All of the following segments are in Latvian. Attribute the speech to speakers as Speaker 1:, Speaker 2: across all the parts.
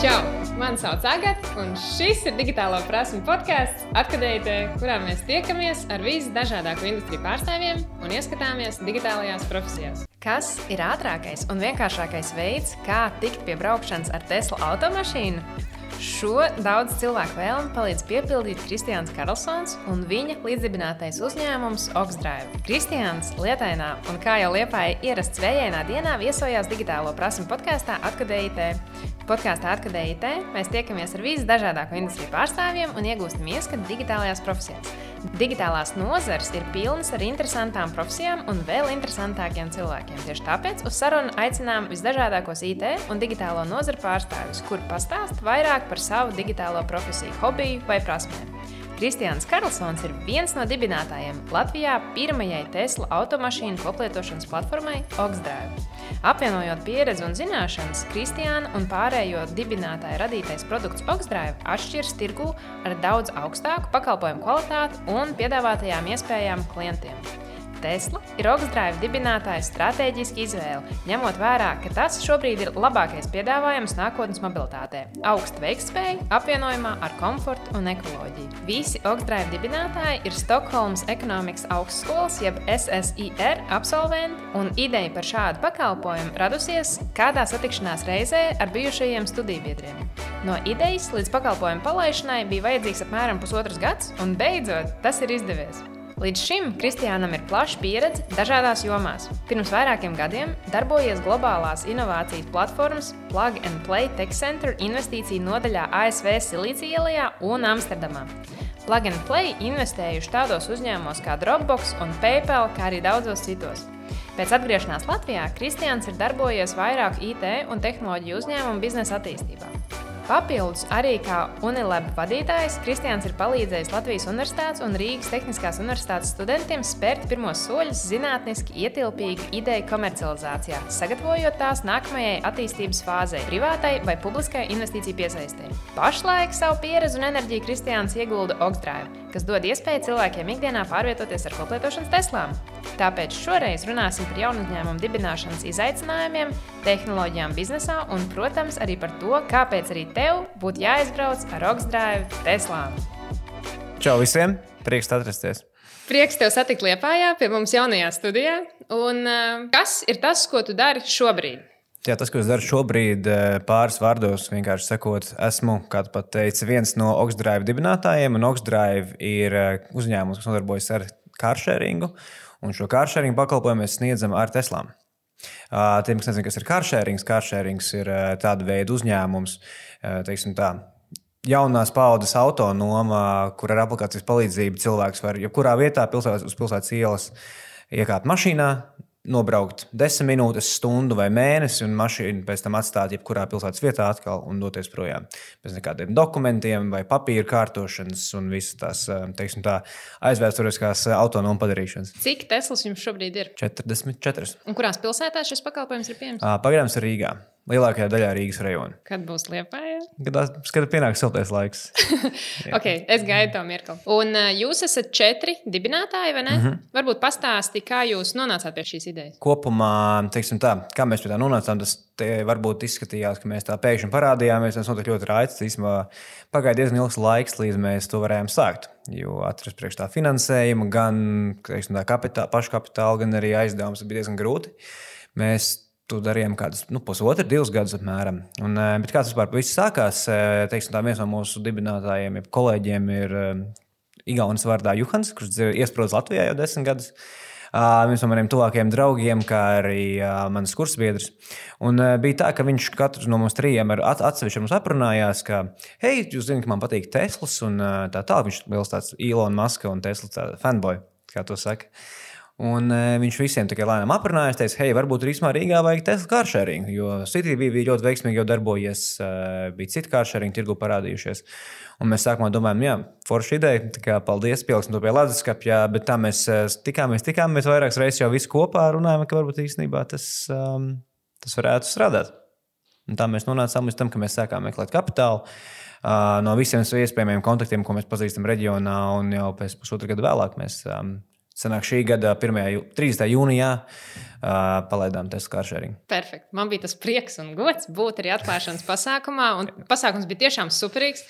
Speaker 1: Čau! Mani sauc Agatē, un šis ir digitālo prasmu podkāsts, apkadējot, kurā mēs tiekamies ar visdažādāko industriju pārstāvjiem un ieskatāmies digitālajās profesijās. Kas ir ātrākais un vienkāršākais veids, kā tikt pie braukšanas ar Tesla automašīnu? Šo daudz cilvēku vēlmi palīdz piepildīt Kristians Karlsons un viņa līdzdibinātais uzņēmums Oxdrive. Kristians lietainā un kā jau liepāja ierasts vējainā dienā viesojās digitālo prasmu podkāstā Atkadējitē. Podkāstā Atkadējitē mēs tiekamies ar visdažādāko industriju pārstāvjiem un iegūstam ieskatu digitālajās profesijās. Digitālās nozares ir pilnas ar interesantām profesijām un vēl interesantākiem cilvēkiem. Tieši tāpēc uz sarunu aicinām visdažādākos IT un digitālo nozaru pārstāvjus, kur pastāst vairāk par savu digitālo profesiju, hobiju vai prasmēm. Kristians Karlsons ir viens no dibinātājiem Latvijā pirmajai Tesla automašīnu koplietošanas platformai Oxdrive. Apvienojot pieredzi un zināšanas, Kristiāna un pārējo dibinātāju radītais produkts Oxdrive atšķiras tirgu ar daudz augstāku pakalpojumu kvalitāti un piedāvātajām iespējām klientiem. Tesla ir Oxdrive dibinātāja stratēģiska izvēle, ņemot vērā, ka tas šobrīd ir labākais piedāvājums nākotnes mobilitātē - augsta veiktspēja, apvienojumā ar komfortu un ekoloģiju. Visi Oxdrive dibinātāji ir Stokholmas ekonomikas augstskolas, jeb SSIR absolventi, un ideja par šādu pakalpojumu radusies kādā satikšanās reizē ar bijušajiem studijbiedriem. No idejas līdz pakalpojumu palaišanai bija vajadzīgs apmēram pusotrs gads, un beidzot tas ir izdevies. Līdz šim Kristiānam ir plaša pieredze dažādās jomās. Pirms vairākiem gadiem darbojies globālās inovācijas platformas Plug and Play Tech Center investīciju nodaļā ASV Silīcija ielā un Amsterdamā. Plug and Play investējuši tādos uzņēmumos kā Dropbox un PayPal, kā arī daudzos citos. Pēc atgriešanās Latvijā Kristians ir darbojies vairāku IT un tehnoloģiju uzņēmumu biznesa attīstībā. Papildus arī kā Unilab vadītājs Kristians ir palīdzējis Latvijas Universitātes un Rīgas Tehniskās Universitātes studentiem spērt pirmos soļus zinātniski ietilpīgu ideju komercializācijā, sagatavojot tās nākamajai attīstības fāzei, privātai vai publiskai investīciju piesaistē. Pašlaik savu pieredzi un enerģiju Kristians iegulda Oxdrive, kas dod iespēju cilvēkiem ikdienā pārvietoties ar koplietošanas Teslām. Tāpēc šoreiz runāsim par jaunu uzņēmumu dibināšanas izaicinājumiem, tehnoloģijām biznesā un, protams, arī par to, kāpēc arī tev būtu jāizbrauc ar Oxdrive Teslām.
Speaker 2: Čau visiem! Prieks atrasties!
Speaker 1: Prieks tev satikt Lietpājā, pie mums jaunajā studijā. Un, uh, kas ir tas, ko tu dari šobrīd?
Speaker 2: Jā, tas, ko es daru šobrīd, pāris vārdos, vienkārši sakot, esmu, kā tu pat teici, viens no Oxdrive dibinātājiem. Oxdrive ir uzņēmums, kas nodarbojas ar kāršēringu. Un šo kāršēringu pakalpojumu mēs sniedzam ar Teslām. Tiem, kas nezina, kas ir kāršērings, kāršērings ir tāda veida uzņēmums, teiksim tā. Jaunās paudzes autonoma, kur ar aplikācijas palīdzību cilvēks var jebkurā vietā, pilsētas, uz pilsētas ielas, iekāpt mašīnā, nobraukt desmit minūtes, stundu vai mēnesi, un mašīnu pēc tam atstāt jebkurā pilsētas vietā atkal un doties projām. Bez nekādiem dokumentiem vai papīra kārtošanas un visas tās teiksim, tā, aizvēsturiskās autonomu padarīšanas.
Speaker 1: Cik Teslas jums šobrīd ir?
Speaker 2: 44.
Speaker 1: Un kurās pilsētās šis pakalpojums ir pieejams?
Speaker 2: Pagaidām ir Rīgā. Lielākajā daļā Rīgas rajona.
Speaker 1: Kad būs liepā?
Speaker 2: Kad, pienāks siltais laiks.
Speaker 1: okay, es gaidu to mirkli. Un uh, jūs esat četri dibinātāji, vai ne? Mm -hmm. Varbūt pastāsti, kā jūs nonācāt pie šīs idejas.
Speaker 2: Kopumā, teiksim tā, kā mēs pie tā nonācām, tas varbūt izskatījās, ka mēs tā pēkšņi parādījāmies. Tas notika ļoti raits. Īsumā pagāja diezgan ilgs laiks, līdz mēs to varējām sākt. Jo atrast priekš tā finansējumu, gan teiksim, tā kapitāla, pašu kapitāla, gan arī aizdevumus bija diezgan grūti. Mēs Tu darījām kādus nu, pusotru, divus gadus apmēram. Un, eh, bet kāds vispār viss sākās? Eh, teiksim, tā, viens no mūsu dibinātājiem, kolēģiem ir eh, Igaunis vārdā Juhans, kurš iesprūdis Latvijā jau desmit gadus. Uh, viens no maniem tuvākajiem draugiem, kā arī uh, mans kursbiedrs. Un, uh, bija tā, ka viņš katrs no mums trījiem ar at atsevišķi mums aprunājās, ka, hei, jūs zināt, ka man patīk Teslas un tā tālāk. Viņš ir liels tāds Ilona Maska un Tesla fanboy, kā to saka. Uh, Un uh, viņš visiem tikai lēnām aprunājās, teica, hei, varbūt īstenībā Rīgā vajag Tesla kāršēringu, jo City bija ļoti veiksmīgi jau darbojies, uh, bija citi kāršēringi tirgu parādījušies. Un mēs sākumā domājām, jā, forša ideja, tā kā paldies, pieliksim to pie leduskapja, bet tā mēs uh, tikāmies, tikāmies vairākas reizes jau visi kopā runājām, ka varbūt īstenībā tas, um, tas varētu strādāt. Un tā mēs nonācām līdz tam, ka mēs sākām meklēt kapitālu. Uh, no visiem iespējamiem kontaktiem, ko mēs pazīstam reģionā, un jau pēc pusotra gada vēlāk mēs um, Sanāk šī gada 1. 30. jūnijā uh, palaidām testu kāršēringu.
Speaker 1: Perfekt. Man bija tas prieks un gods būt arī atklāšanas pasākumā, un pasākums bija tiešām superīgs.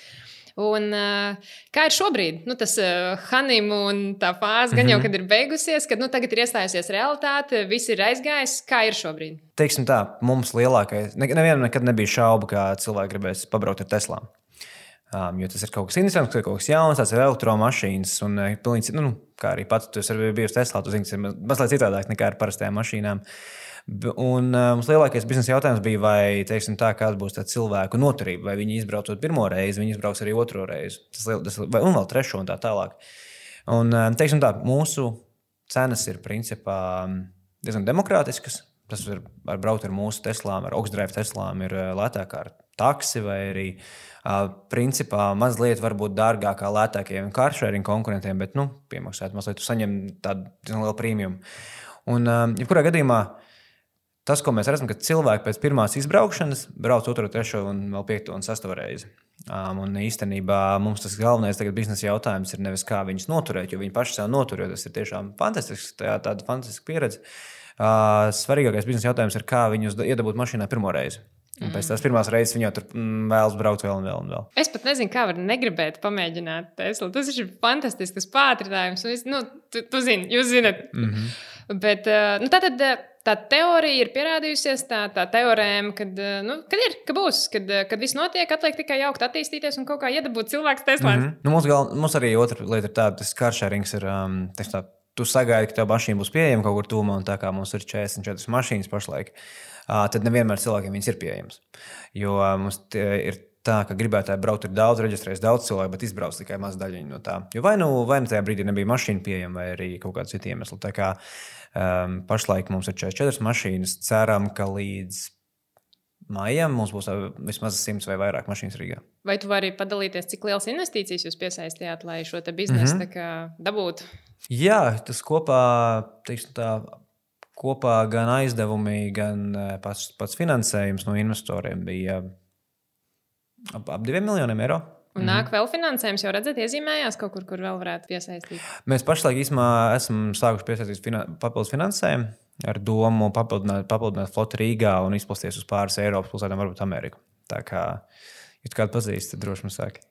Speaker 1: Un, uh, kā ir šobrīd? Nu, tas uh, honeymoon tā fāze, gan mm -hmm. jau
Speaker 2: Mhm.
Speaker 1: kad ir beigusies, kad nu, tagad ir iestājusies realitāte, viss ir aizgājis. Kā ir šobrīd?
Speaker 2: Teiksim tā, mums lielākais, ne, nevienam nekad nebija šaubu, ka cilvēki gribēs pabraukt ar Teslām. Um, jo tas ir kaut kas interesants, kaut kas jauns, tās ir elektromašīnas. Un, uh, pilnīgi, nu, kā arī pats, tu esi arī bijis zini, tas ir maz- mazliet citādāk nekā ar parastajām mašīnām. Un uh, mums lielākais biznesa jautājums bija, vai teiksim, tā, kāda būs tā cilvēku noturība, vai viņi izbraucot pirmo reizi, viņi izbrauks arī otro reizi, tas, tas, vai, un vēl trešo un tā tālāk. Un, uh, teiksim, tā, mūsu cenas ir principā um, diezgan demokrātiskas. Tas ir ar braukt ar mūsu Teslām, ar augstdrive Teslām, ir lētāk ar taksi vai arī principā mazliet varbūt dārgāk kā lētākajiem kāršēriņu konkurentiem, bet nu, piemaksāt mazliet, tu saņem tādu lielu prēmiju. Un, jebkurā gadījumā, tas, ko mēs redzam, ka cilvēki pēc pirmās izbraukšanas brauc otru, trešo un vēl piekto un sesto reizi. Um, un īstenībā mums tas galvenais biznesa jautājums ir nevis kā viņus noturēt, jo viņi paši sev notur, jo tas ir tiešām fantastisks, tā, tāda fantastiska pieredze. Uh, svarīgākais biznesa jautājums ir, kā viņus da- iedabūt mašīnā pirmo reizi. Un pēc tās pirmās reizes viņi jau tur mm, vēlas braukt vēl un vēl. Un vēl.
Speaker 1: Es pat nezinu, kā var negribēt pamēģināt Teslu. Tas ir fantastisks pātrinājums. es- Nu, tu, tu zini, jūs zinat. Mm. -hmm. Bet uh, nu, tā, tad, uh, tā teorija ir pierādījusies, tā, tā teorēma, kad, uh, nu, kad ir, ka būs, kad, uh, kad viss notiek, atliek tikai jaukt, attīstīties un kaut kā iedabūt cilvēku Teslā. Mm -hmm.
Speaker 2: Mm. Nu, mums, gal, mums arī otra lieta ir tāda, ka karšērings ir. Um, tā, tu sagaidi, ka tā mašīna būs pieejama kaut kur tūmā, un tā kā mums ir 44 mašīnas pašlaik, tad nevienmēr cilvēkiem viņas ir pieejamas. Jo mums ir tā, ka gribētāji braukt ir daudz, reģistrējas daudz cilvēku, bet izbrauc tikai maza daļiņa no tā. Jo vai nu, vai nu tajā brīdī nebija mašīna pieejama, vai arī kaut kāda cita iemesla. Tā kā um, pašlaik mums ir 44 mašīnas, ceram, ka līdz maijam mums būs vismaz 100 vai vairāk mašīnas Rīgā.
Speaker 1: Vai tu vari padalīties, cik liels investīcijas jūs piesaistījāt, lai šo biznesu mm. -hmm. dabūtu?
Speaker 2: Jā, tas kopā, teiksim, tā, kopā gan aizdevumi, gan eh, pats, pats finansējums no investoriem bija ap, ap diviem miljoniem eiro.
Speaker 1: Un nāk vēl finansējums, jau redzat, iezīmējās kaut kur, kur vēl varētu piesaistīt.
Speaker 2: Mēs pašlaik īstenībā esam sākuši piesaistīt finan papildus finansējumu ar domu papildināt, papildināt floti Rīgā un izplatīties uz pāris Eiropas pilsētām, varbūt Ameriku. Tā kā, tu kādu pazīsti, tad droši vien sāki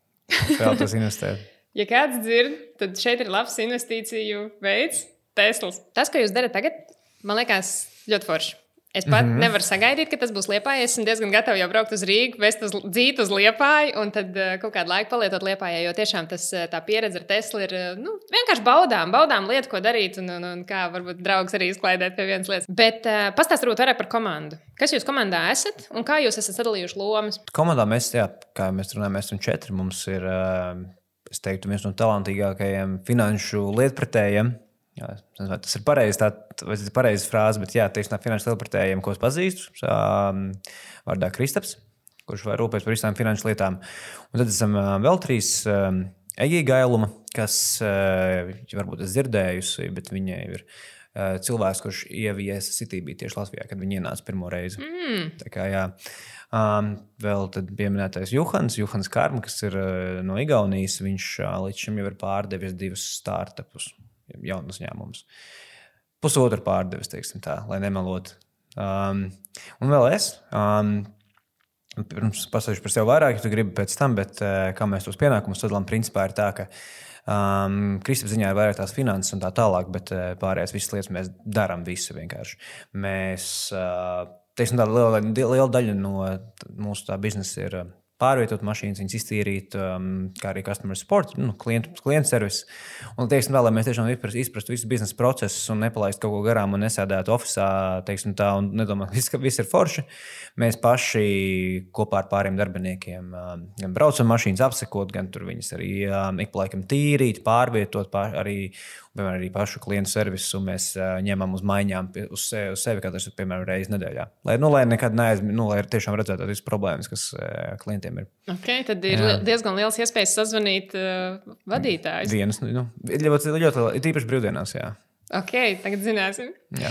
Speaker 2: vēlēties investēt.
Speaker 1: Ja kāds dzird, tad šeit ir labs investīciju veids, Teslas. Tas, ko jūs darat tagad, man liekas ļoti forši. Es pat mm -hmm. nevaru sagaidīt, ka tas būs liepājis. Es esmu diezgan gatava jau braukt uz Rīgā, vest uz dzīvi uz liepāju un tad uh, kaut kādu laiku palietot liepājā. Jo tiešām tas, uh, tā pieredze ar Teslu ir uh, nu, vienkārši baudām, baudām lietu, ko darīt un, un, un kā varbūt draugs arī izklaidēt pie vienas lietas. Bet uh, pastāstiet varbūt vairāk par komandu. Kas jūs komandā esat un kā jūs esat sadalījuši lomas?
Speaker 2: Komandā mēs, jā, kā mēs runājam, mēs esam četri. Mums ir, eh, es teiktu, viens no talantīgākajiem finanšu lietpratējiem. Jā, nezinu, tas ir pareizi, tā, vai tas ir pareizs frāze, bet jā, teiksim, tā finanšu lietpratējiem, ko es pazīstu, um, vārdā Kristaps, kurš var rūpēties par visām finanšu lietām. Un tad esam vēl trīs. Um, Egija Gailuma, kas uh, varbūt es dzirdējusi, bet viņai ir cilvēks, kurš ieviesa Citybī tieši Latvijā, kad viņi ienāca pirmo reizi.
Speaker 1: Mm.
Speaker 2: Tā kā, jā. um, vēl tad pieminētais Juhans, Juhans Kārma, kas ir uh, no Igaunijas. Viņš uh, līdz šim jau ir pārdevis divus startupus, jaunus uzņēmumus. Pusotru pārdevis, teiksim tā, lai nemelotu. Um, un vēl es. Um, Pirms pasakšu par sevi vairāk, ja tu gribi pēc tam, bet uh, kā mēs tos pienākumus sadalām, principā ir tā, ka um, Kristapā ziņā ir vairāk tās finanses un tā tālāk, bet uh, pārējās visas lietas mēs darām visu vienkārši. Mēs, uh, teiksim, tāda liela, liela daļa no mūsu tā biznesa ir uh, pārvietot mašīnas, viņas iztīrīt, um, kā arī customer support, nu, klientu, klientu servisu. Un, teiksim, tā, lai mēs tiešām izprast, izprastu visu biznesa procesu un nepalaistu kaut ko garām un nesēdētu oficiālā, teiksim, tā, un nedomātu, ka viss ir forši. Mēs paši kopā ar pāriem darbiniekiem um, gan braucam mašīnas apsekot, gan tur viņas arī um, ik pa laikam tīrīt, pārvietot, pār, arī, piemēram, arī pašu klientu servisu mēs uh, ņemam uz maiņām pie- uz sevi, uz sevi katrs, piemēram, reizi nedēļā. Lai, nu, lai nekad neaizmirst, nu, lai tiešām redzētu visas problēmas, kas uh, klientiem ir.
Speaker 1: Okay, tad ir
Speaker 2: Jā.
Speaker 1: diezgan liels iespējas sazvanīt uh, vadītājus.
Speaker 2: Dienas, nu, ļoti, ļoti, ļoti īpaši brīvdienās, jā.
Speaker 1: Ok, tagad zināsim.
Speaker 2: jā.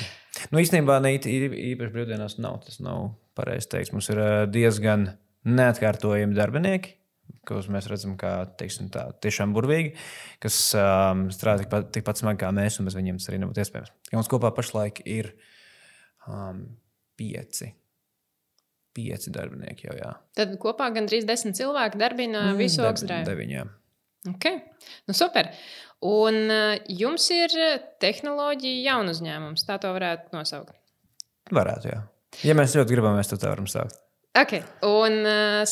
Speaker 2: Nu, īstenībā ne īpaši brīvdienās nav. Tas nav pareizi teikt. Mums ir diezgan neatkārtojami darbinieki. Kurus mēs redzam, kā teiksim, tā, tiešām burvīgi, kas um, strādā tikpat, tikpat smagi kā mēs, un bez viņiem tas arī nebūtu iespējams. Ja mums kopā pašlaik ir um, pieci. Pieci darbinieki jau, jā.
Speaker 1: Tad kopā gandrīz desmit cilvēki darbina mm, visu augstdrēju.
Speaker 2: Deviņi, jā.
Speaker 1: Okay. Nu, super. Un uh, jums ir tehnoloģija jaunu uzņēmums, tā to varētu nosaukt.
Speaker 2: Varētu, jā. Ja mēs ļoti gribam, mēs to varam sākt.
Speaker 1: Okay. Un uh,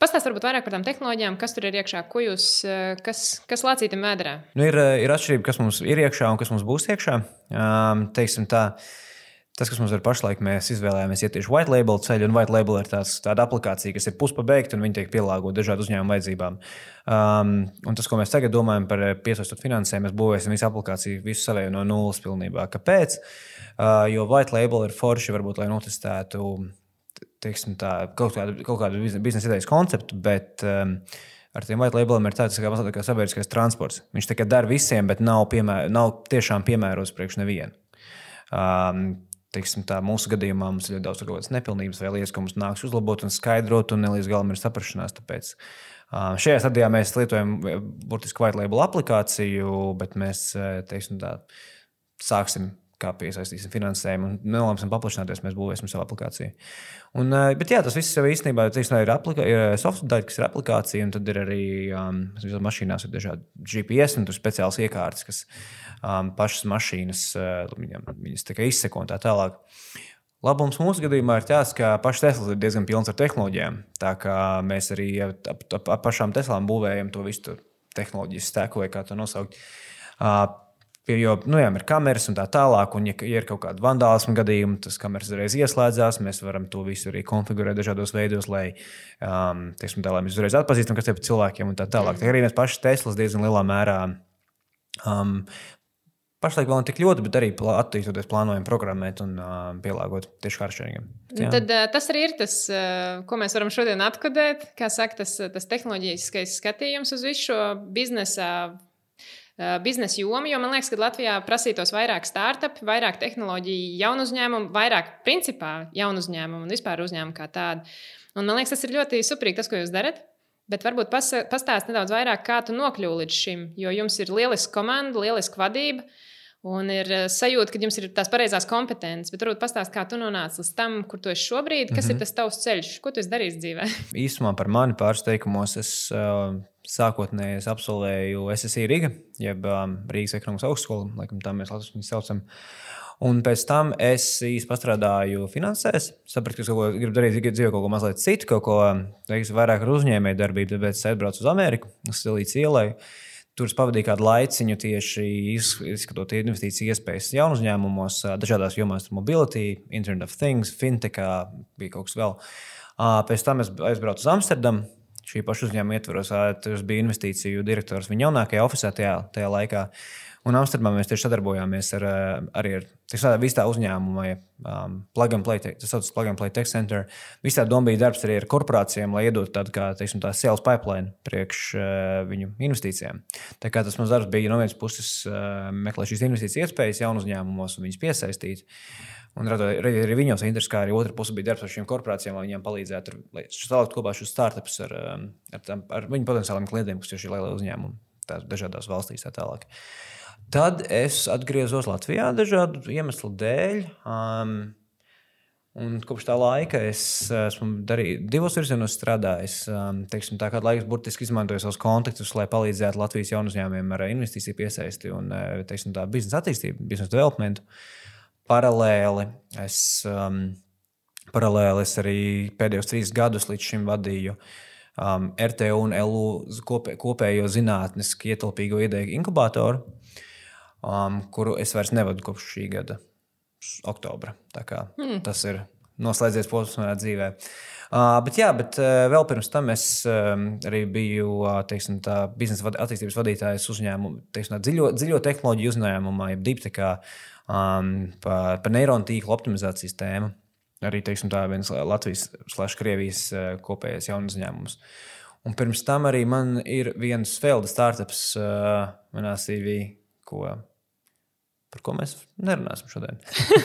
Speaker 1: pastāstiet varbūt vairāk par tām tehnoloģijām, kas tur ir iekšā, ko jūs, uh, kas, kas lācītam vēdā.
Speaker 2: Nu, ir, ir atšķirība, kas mums ir iekšā un kas mums būs iekšā. Um, teiksim tā, tas, kas mums ir pašlaik, mēs izvēlējāmies iet tieši white label ceļu, un white label ir tāds, tāda aplikācija, kas ir puspabeigta un viņi tiek pielāgota dažādu uzņēmumu vajadzībām. Um, un tas, ko mēs tagad domājam par piesaistot finansējumu, mēs būvēsim visu aplikāciju, visu savēju no nulles pilnībā. Kāpēc? Uh, jo white label ir forši, varbūt, lai notestētu teiksim, tā, kaut, kādu, kaut kādu biznesa idejas konceptu, bet um, ar tiem white labeliem ir tāds kā, kā sabiedriskais transports. Viņš tikai dara visiem, bet nav, piemēr, nav tiešām piemērots priekš nevienu. Um, teiksim, tā, mūsu gadījumā mums ir ļoti daudz tādas nepilnības vai lietas, ko mums nāks uzlabot un skaidrot, un ne līdz galam ir saprašanās. Tāpēc uh, šajā stadijā mēs lietojam burtiski white label aplikāciju, bet mēs teiksim, tā, sāksim kā piesaistīsim finansējumu un nelemsim paplašināties, mēs būvēsim savu aplikāciju. Un, eh, bet jā, tas viss jau īstenībā ir, aplika, ir software daļa, kas ir aplikācija, un tad ir arī um, mašīnās ir dažādi GPS un speciāls iekārtas, kas um, pašas mašīnas uh, viņam, viņas izseko un tā tālāk. Labums mūsu gadījumā ir tas, ka pašs Tesla ir diezgan pilns ar tehnoloģijām. Tā kā mēs arī ap, ap, ap pašām Teslām būvējam to visu tehnoloģijas stēku, vai kā to nosaukt. Uh, Jo nu, jā, ir kameras un tā tālāk, un, ja, ja ir kaut kāda vandālisma gadījuma, tas kameras uzreiz ieslēdzās. Mēs varam to visu arī konfigurēt dažādos veidos, lai, um, teiksim, tā, lai mēs uzreiz atpazīstam, kas ir par cilvēkiem un tā tālāk. Tā arī mēs paši Teslas diezgan lielā mērā. Um, Pašlaik vēl ne tik ļoti, bet arī attīstoties, plānojam programmēt un uh, pielāgot tieši kāršķīgiem.
Speaker 1: Tad uh, tas arī ir tas, uh, ko mēs varam šodien atkodēt. Kā saka, tas, tas tehnoloģiskais skatījums uz visu šo biznesa biznesa jomu, jo man liekas, ka Latvijā prasītos vairāk startup, vairāk tehnoloģiju, jaunu uzņēmumu, vairāk principā jaunu uzņēmumu un vispār uzņēmumu kā tādu. Un man liekas, tas ir ļoti suprīgi, tas, ko jūs darat. Bet varbūt pastāstiet nedaudz vairāk, kā tu nokļuvi līdz šim, jo jums ir lieliska komanda, lieliska vadība. Un ir eh, sajūta, ka jums ir tās pareizās kompetences, bet varbūt pastāstiet, kā tu nonāci līdz tam, kur tu esi šobrīd, kas mm -hmm. ir mhm. tas tavs ceļš, ko tu esi darījis dzīvē.
Speaker 2: Īsumā par mani pārsteigumos es uh, sākotnēji absolvēju SSI Riga, jeb um, Rīgas ekonomikas augstskolu, laikam tā mēs Latvijas viņu saucam. Un pēc tam es īstenībā strādāju finansēs, sapratu, ka es gribu darīt, dzīvē kaut ko mazliet citu, kaut ko teiks, vairāk ar uzņēmēju darbību. Tāpēc es aizbraucu uz Ameriku, uz Silīciju ielai. Tur es pavadīju kādu laiciņu tieši izskatot investīciju iespējas jaunu uzņēmumos, dažādās jomās, mobility, Internet of Things, fintech, bija kaut kas vēl. Pēc tam es aizbraucu uz Amsterdamu, šī paša uzņēmuma ietvaros. Tas bija investīciju direktors viņa jaunākajā oficiālā tajā, tajā laikā. Un Amsterdamā mēs tieši sadarbojāmies ar, arī ar visu tā uzņēmumu, um, Plug and Play, tas saucas Plug and Play Tech Center. Visā doma bija darbs arī ar korporācijām, lai iedotu tādu kā teiksim, tā sales pipeline priekš uh, viņu investīcijām. Tā kā tas mans darbs bija no vienas puses uh, meklēt šīs investīcijas iespējas jaunu uzņēmumos un viņus piesaistīt. Uh, Un radīt arī viņos interesi, kā arī otra puse bija darbs ar šīm korporācijām, lai viņiem palīdzētu, lai salikt kopā šos startupus ar, um, ar, tam, ar viņu potenciāliem klientiem, kas ir šie lielie uzņēmumi dažādās valstīs. Tā tālāk. Tad es atgriezos Latvijā dažādu iemeslu dēļ. Um, Un kopš tā laika es esmu darījis, divos virzienos strādājis. Um, teiksim, tā kā laiks burtiski izmantoju savus kontaktus, lai palīdzētu Latvijas jaunu uzņēmumiem ar investīciju piesaisti un uh, teiksim, biznesa attīstību, biznesa developmentu. Uh, Paralēli es, um, paralēli es arī pēdējos trīs gadus līdz šim vadīju um, RTU un LU kopē, kopējo zinātnisku ietilpīgo ideju inkubatoru, um, kuru es vairs nevadu kopš šī gada oktobra. Mm. Tas ir noslēdzies posms manā dzīvē. Uh, bet, jā, bet uh, vēl pirms tam es um, arī biju uh, teiksim, tā, biznesa vad attīstības vadītājs uzņēmumā, teiksim, dziļo, dziļo tehnoloģiju uzņēmumā, jeb Diptekā, um, par, par neironu tīklu optimizācijas tēmu. Arī teiksim, tā viens Latvijas slash Krievijas uh, kopējais jauns uzņēmums. Un pirms tam arī man ir viens Felda startups uh, manā CV, ko par ko mēs nerunāsim šodien.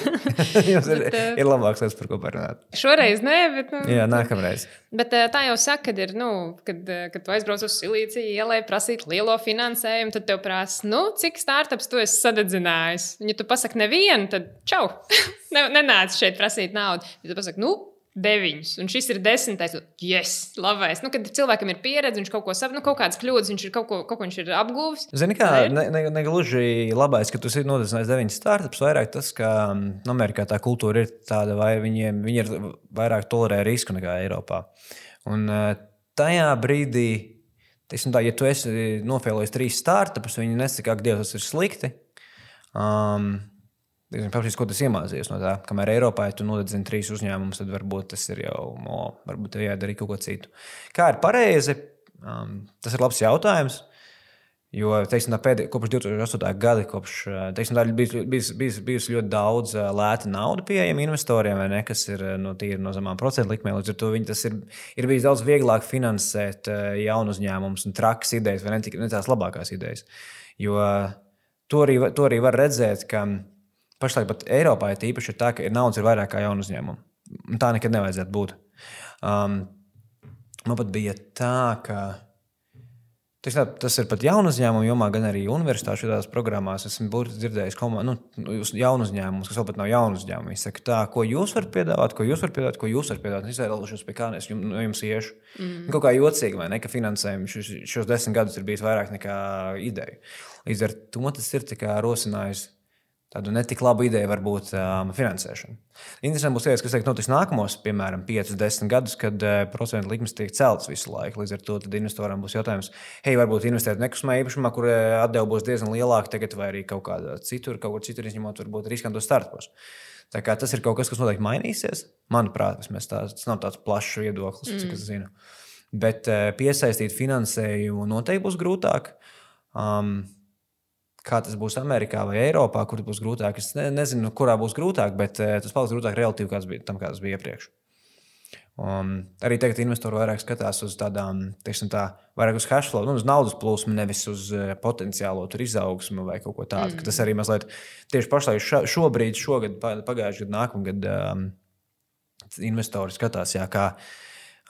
Speaker 2: Jums ir,
Speaker 1: Bet, eh,
Speaker 2: ir labāks lietas, par ko parunāt.
Speaker 1: Šoreiz nē, bet. Nu,
Speaker 2: Jā, nākamreiz.
Speaker 1: Bet eh, tā jau saka, kad, ir, nu, kad, eh, kad tu aizbrauc uz Silīciju ielai, prasīt lielo finansējumu, tad tev prasa, nu, cik startups tu esi sadedzinājis. Un, ja tu pasaki nevienu, tad čau, ne, nenāc šeit prasīt naudu. Ja tu pasaki, nu, deviņus, un šis ir desmitais, yes, labais. Nu, kad cilvēkam ir pieredze, viņš kaut ko saprot, nu, kaut kādas kļūdas, viņš ir kaut ko, kaut ko viņš ir apguvis.
Speaker 2: Zini, kā
Speaker 1: ir.
Speaker 2: ne, ne, ne gluži labais, ka tu esi nodrošinājis deviņas startups, vairāk tas, ka mm, Amerikā tā kultūra ir tāda, vai viņiem viņi ir vairāk tolerē risku nekā Eiropā. Un eh, tajā brīdī, tā, ja tu esi nofēlojis trīs startupus, viņi nesaka, ka Dievs tas ir slikti. Um, Paprasīs, ko tas iemācījies no tā, kamēr Eiropā, ja tu nodedzini trīs uzņēmumus, tad varbūt tas ir jau, o, varbūt tev jādara kaut ko citu. Kā ir pareizi? Um, tas ir labs jautājums. Jo teiksim, tā pēdējā, kopš 2008. gada, kopš uh, teiksim, ir bijis, bijis, bijis, bijis ļoti daudz uh, lēta nauda pieejama investoriem, ne, kas ir uh, no, no zemām procentu likmēm. Līdz ar to viņi, ir, ir bijis daudz vieglāk finansēt jaunu uzņēmumus un trakas idejas, vai ne, ne tās labākās idejas. Jo to arī, to arī var redzēt, ka pašlaik pat Eiropā ir īpaši ir tā, ka ir naudas ir vairāk kā jaunu uzņēmumu. Tā nekad nevajadzētu būt. Um, man pat bija tā, ka Tas, tā, tas ir pat jaunu uzņēmumu jomā, gan arī universitāšu tādās programmās. Esmu burtiski dzirdējis, ka nu, jaunu uzņēmumus, kas vēl pat nav jaunu uzņēmumu. Viņi saka, tā, ko jūs varat piedāvāt, ko jūs varat piedāvāt, ko jūs varat piedāvāt. Es izvēlēšos, pie kā es jums, no jums iešu. Mm. Kaut kā jocīgi, vai ne, ka finansējums šos, šos desmit gadus ir bijis vairāk nekā ideja. Līdz ar to tas ir rosinājis tādu netik labu ideju, varbūt um, finansēšanu. Interesanti būs lietas, kas teikt, notiks nākamos, piemēram, 5, 10 gadus, kad uh, procentu likmes tiek celtas visu laiku. Līdz ar to investoram būs jautājums, hei, varbūt investēt nekustamā īpašumā, kur uh, atdeve būs diezgan lielāka tagad, vai arī kaut kādā citur, kaut kur citur izņemot, varbūt riskantos startupos. Tā kā tas ir kaut kas, kas noteikti mainīsies. Manuprāt, tā, tas nav tāds plašs viedoklis, mm. cik es zinu. Bet uh, piesaistīt finansējumu noteikti būs grūtāk. Um, Kā tas būs Amerikā vai Eiropā, kur būs grūtāk. Es ne, nezinu, kurā būs grūtāk, bet uh, tas paliks grūtāk relatīvi kāds bija, tam, kā tas bija iepriekš. Um, arī tagad investori vairāk skatās uz tādām, teiksim, tā, vairāk uz cash flow, nu, uz naudas plūsmu, nevis uz uh, potenciālo izaugsmu vai kaut ko tādu. Mm. Tas arī mazliet tieši pašlaik šobrīd, šogad, pa- pagājušajā gadā, nākamgad um, investori skatās, jā, kā,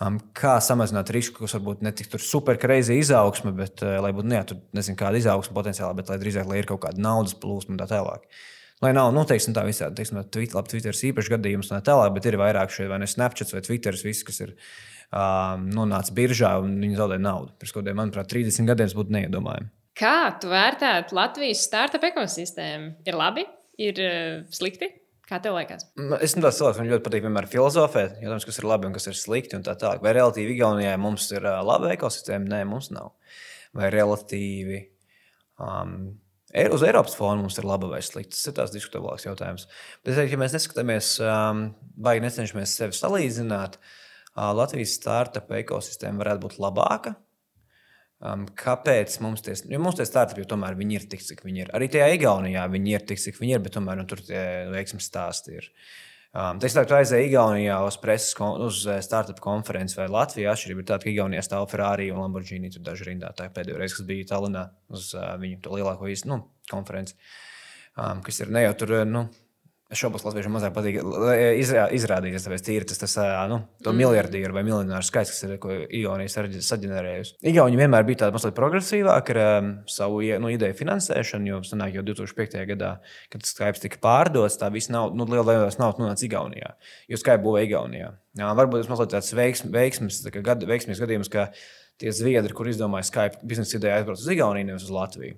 Speaker 2: um, kā samazināt risku, kas varbūt ne tik superkreizi izaugsme, bet uh, lai būtu ne, tur, nezinu, kāda izaugsme potenciāli, bet lai drīzāk lai ir kaut kāda naudas plūsma un tā tālāk. Lai nav, nu, teiksim, tā visādi, teiksim, Twitter, labi, Twitter ir īpašs gadījums, tā tālāk, bet ir vairāk šie, vai ne Snapchat vai Twitter, visi, kas ir um, nonācis biržā un viņi zaudē naudu. Pirms kaut kādiem, manuprāt, 30 gadiem tas būtu neiedomājami.
Speaker 1: Kā tu vērtētu Latvijas startup ekosistēmu? Ir labi, ir uh, slikti? Kā tev liekas?
Speaker 2: Nu, Es tāds cilvēks, man ļoti patīk vienmēr filozofēt, jautājums, kas ir labi un kas ir slikti. tā tālāk. Vai relatīvi Igaunijai mums ir uh, laba ekosistēma? Nē, mums nav. Vai relatīvi um, uz Eiropas fona mums ir laba vai slikta? Tas ir tās diskutablāks jautājums. Bet, es teiktu, ja mēs neskatāmies, um, vai necenšamies sevi salīdzināt, uh, Latvijas startup ekosistēma varētu būt labāka. Um, kāpēc mums tie, jo mums tie startupi jau tomēr viņi ir tik, cik viņi ir? Arī tajā Igaunijā viņi ir tik, cik viņi ir, bet tomēr nu, tur tie veiksmīgi stāsti ir. Um, es ka aizēju Igaunijā uz preses, uz eh, startup konferenci vai Latvijā. Atšķirība ir tāda, ka Igaunijā stāv Ferrari un Lamborghini. Tur daži rindā. Tā ir pēdējā reize, kas bija Tallinā uz uh, viņu lielāko īstu nu, konferenci. Um, kas ir ne jau tur, eh, nu, es šaubos, latviešiem mazāk patīk izrā, izrādīties. Tāpēc tīri tas, tas nu, mm. miljardieru vai miljonāru skaits, kas ir, ko Igaunija saģe- saģenerējusi. Igauni vienmēr bija tāda mazliet progresīvāka ar um, savu nu, ideju finansēšanu, jo sanāk, jau 2005. gadā, kad Skype tika pārdots, tā visa nauda, nu, liela daļa naudas nonāca Igaunijā. Jo Skype būvēja Igaunijā. Jā, varbūt tas mazliet tāds veiksm, veiksmes, tā kā gada, veiksmīgs gadījums, ka tie zviedri, kur izdomāja Skype biznesa ideju, aizbrauc uz Igauniju, nevis uz Latviju.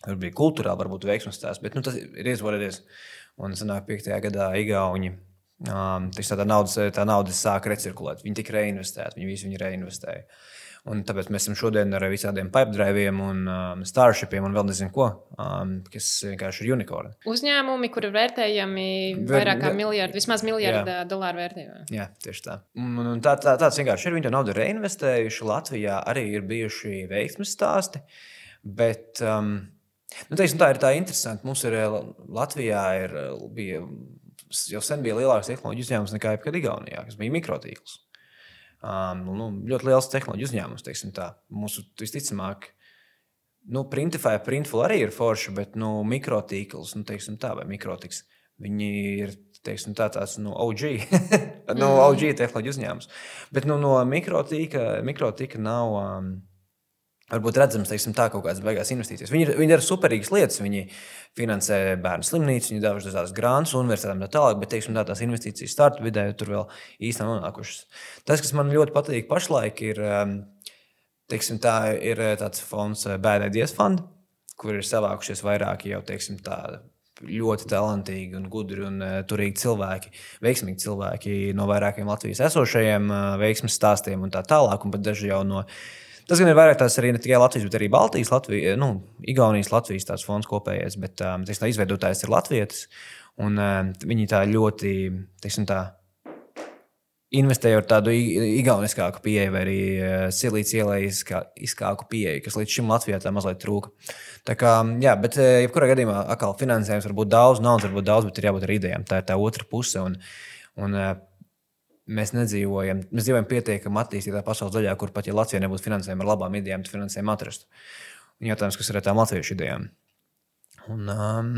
Speaker 2: Tur bija kultūrāli, varbūt veiksmīgs tās, bet nu, tas ir iezvarēties. Un sanāk, 5. gadā Igauni. Um, tā naudas, tā naudas sāk recirkulēt. Viņi tika reinvestēti, viņi visi viņi reinvestēja. Un tāpēc mēs esam šodien ar visādiem pipedriviem un um, starshipiem un vēl nezinu ko, um, kas vienkārši ir unikorni.
Speaker 1: Uzņēmumi, kuri ir vērtējami vairāk kā miljardu, vismaz miljardu dolāru vērtībā.
Speaker 2: Jā, tieši tā. Un, un, tā, tā tāds vienkārši ir. Viņi to naudu reinvestējuši. Latvijā arī ir bijuši veiksmes stāsti. Bet, um, nu, teiksim, tā ir tā interesanti. Mums ir eh, Latvijā ir, eh, bija, jau sen bija lielāks tehnoloģiju uzņēmums nekā jebkad Igaunijā, kas bija mikrotīkls. Um, nu, ļoti liels tehnoloģiju uzņēmums, teiksim tā. Mūsu visticamāk. nu, Printify, Printful arī ir forši, bet nu, mikrotīkls, nu, teiksim tā, vai mikrotiks, viņi ir teiksim, tā, tāds nu, OG, nu, mm. OG tehnoloģiju uzņēmums. Bet nu, no mikrotīka, mikrotīka nav. Um, Varbūt redzams, teiksim, tā kaut kādas beigās investīcijas. Viņi, ir, viņi dara superīgas lietas. Viņi finansē bērnu slimnīcu, viņi dāvā dažādas grāmatas, universitātēm un tā tālāk, bet teiksim, tā, tās investīcijas starta vidē tur vēl īstenībā nonākušas. Tas, kas man ļoti patīk pašlaik, ir, um, teiksim, tā, ir tāds fonds Bad Ideas Fund, kur ir savākušies vairāki jau teiksim, tādi ļoti talantīgi un gudri un uh, turīgi cilvēki, veiksmīgi cilvēki no vairākiem Latvijas esošajiem uh, veiksmes stāstiem un tā tālāk. Un pat daži jau no. Tas gan ir vairāk tās arī ne tikai Latvijas, bet arī Baltijas, Latvijas, nu, Igaunijas, Latvijas tās fonds kopējais, bet um, teiksim, izveidotājs ir Latvijas. Un uh, viņi tā ļoti, teiksim, tā investējot tādu igauniskāku pieeju, vai arī silīciju ielaiskāku pieeju, kas līdz šim Latvijā tā mazliet trūka. Tā kā, jā, bet, jebkurā gadījumā, atkal finansējums var būt daudz, naudas var būt daudz, bet ir jābūt ar idejām. Tā ir tā otra puse. Un, un, mēs nedzīvojam, mēs dzīvojam pietiekami attīstītā pasaules daļā, kur pat ja Latvijā nebūtu finansējuma ar labām idejām, tad finansējumu atrastu. Un jautājums, kas ir ar tām latviešu idejām? Un, um,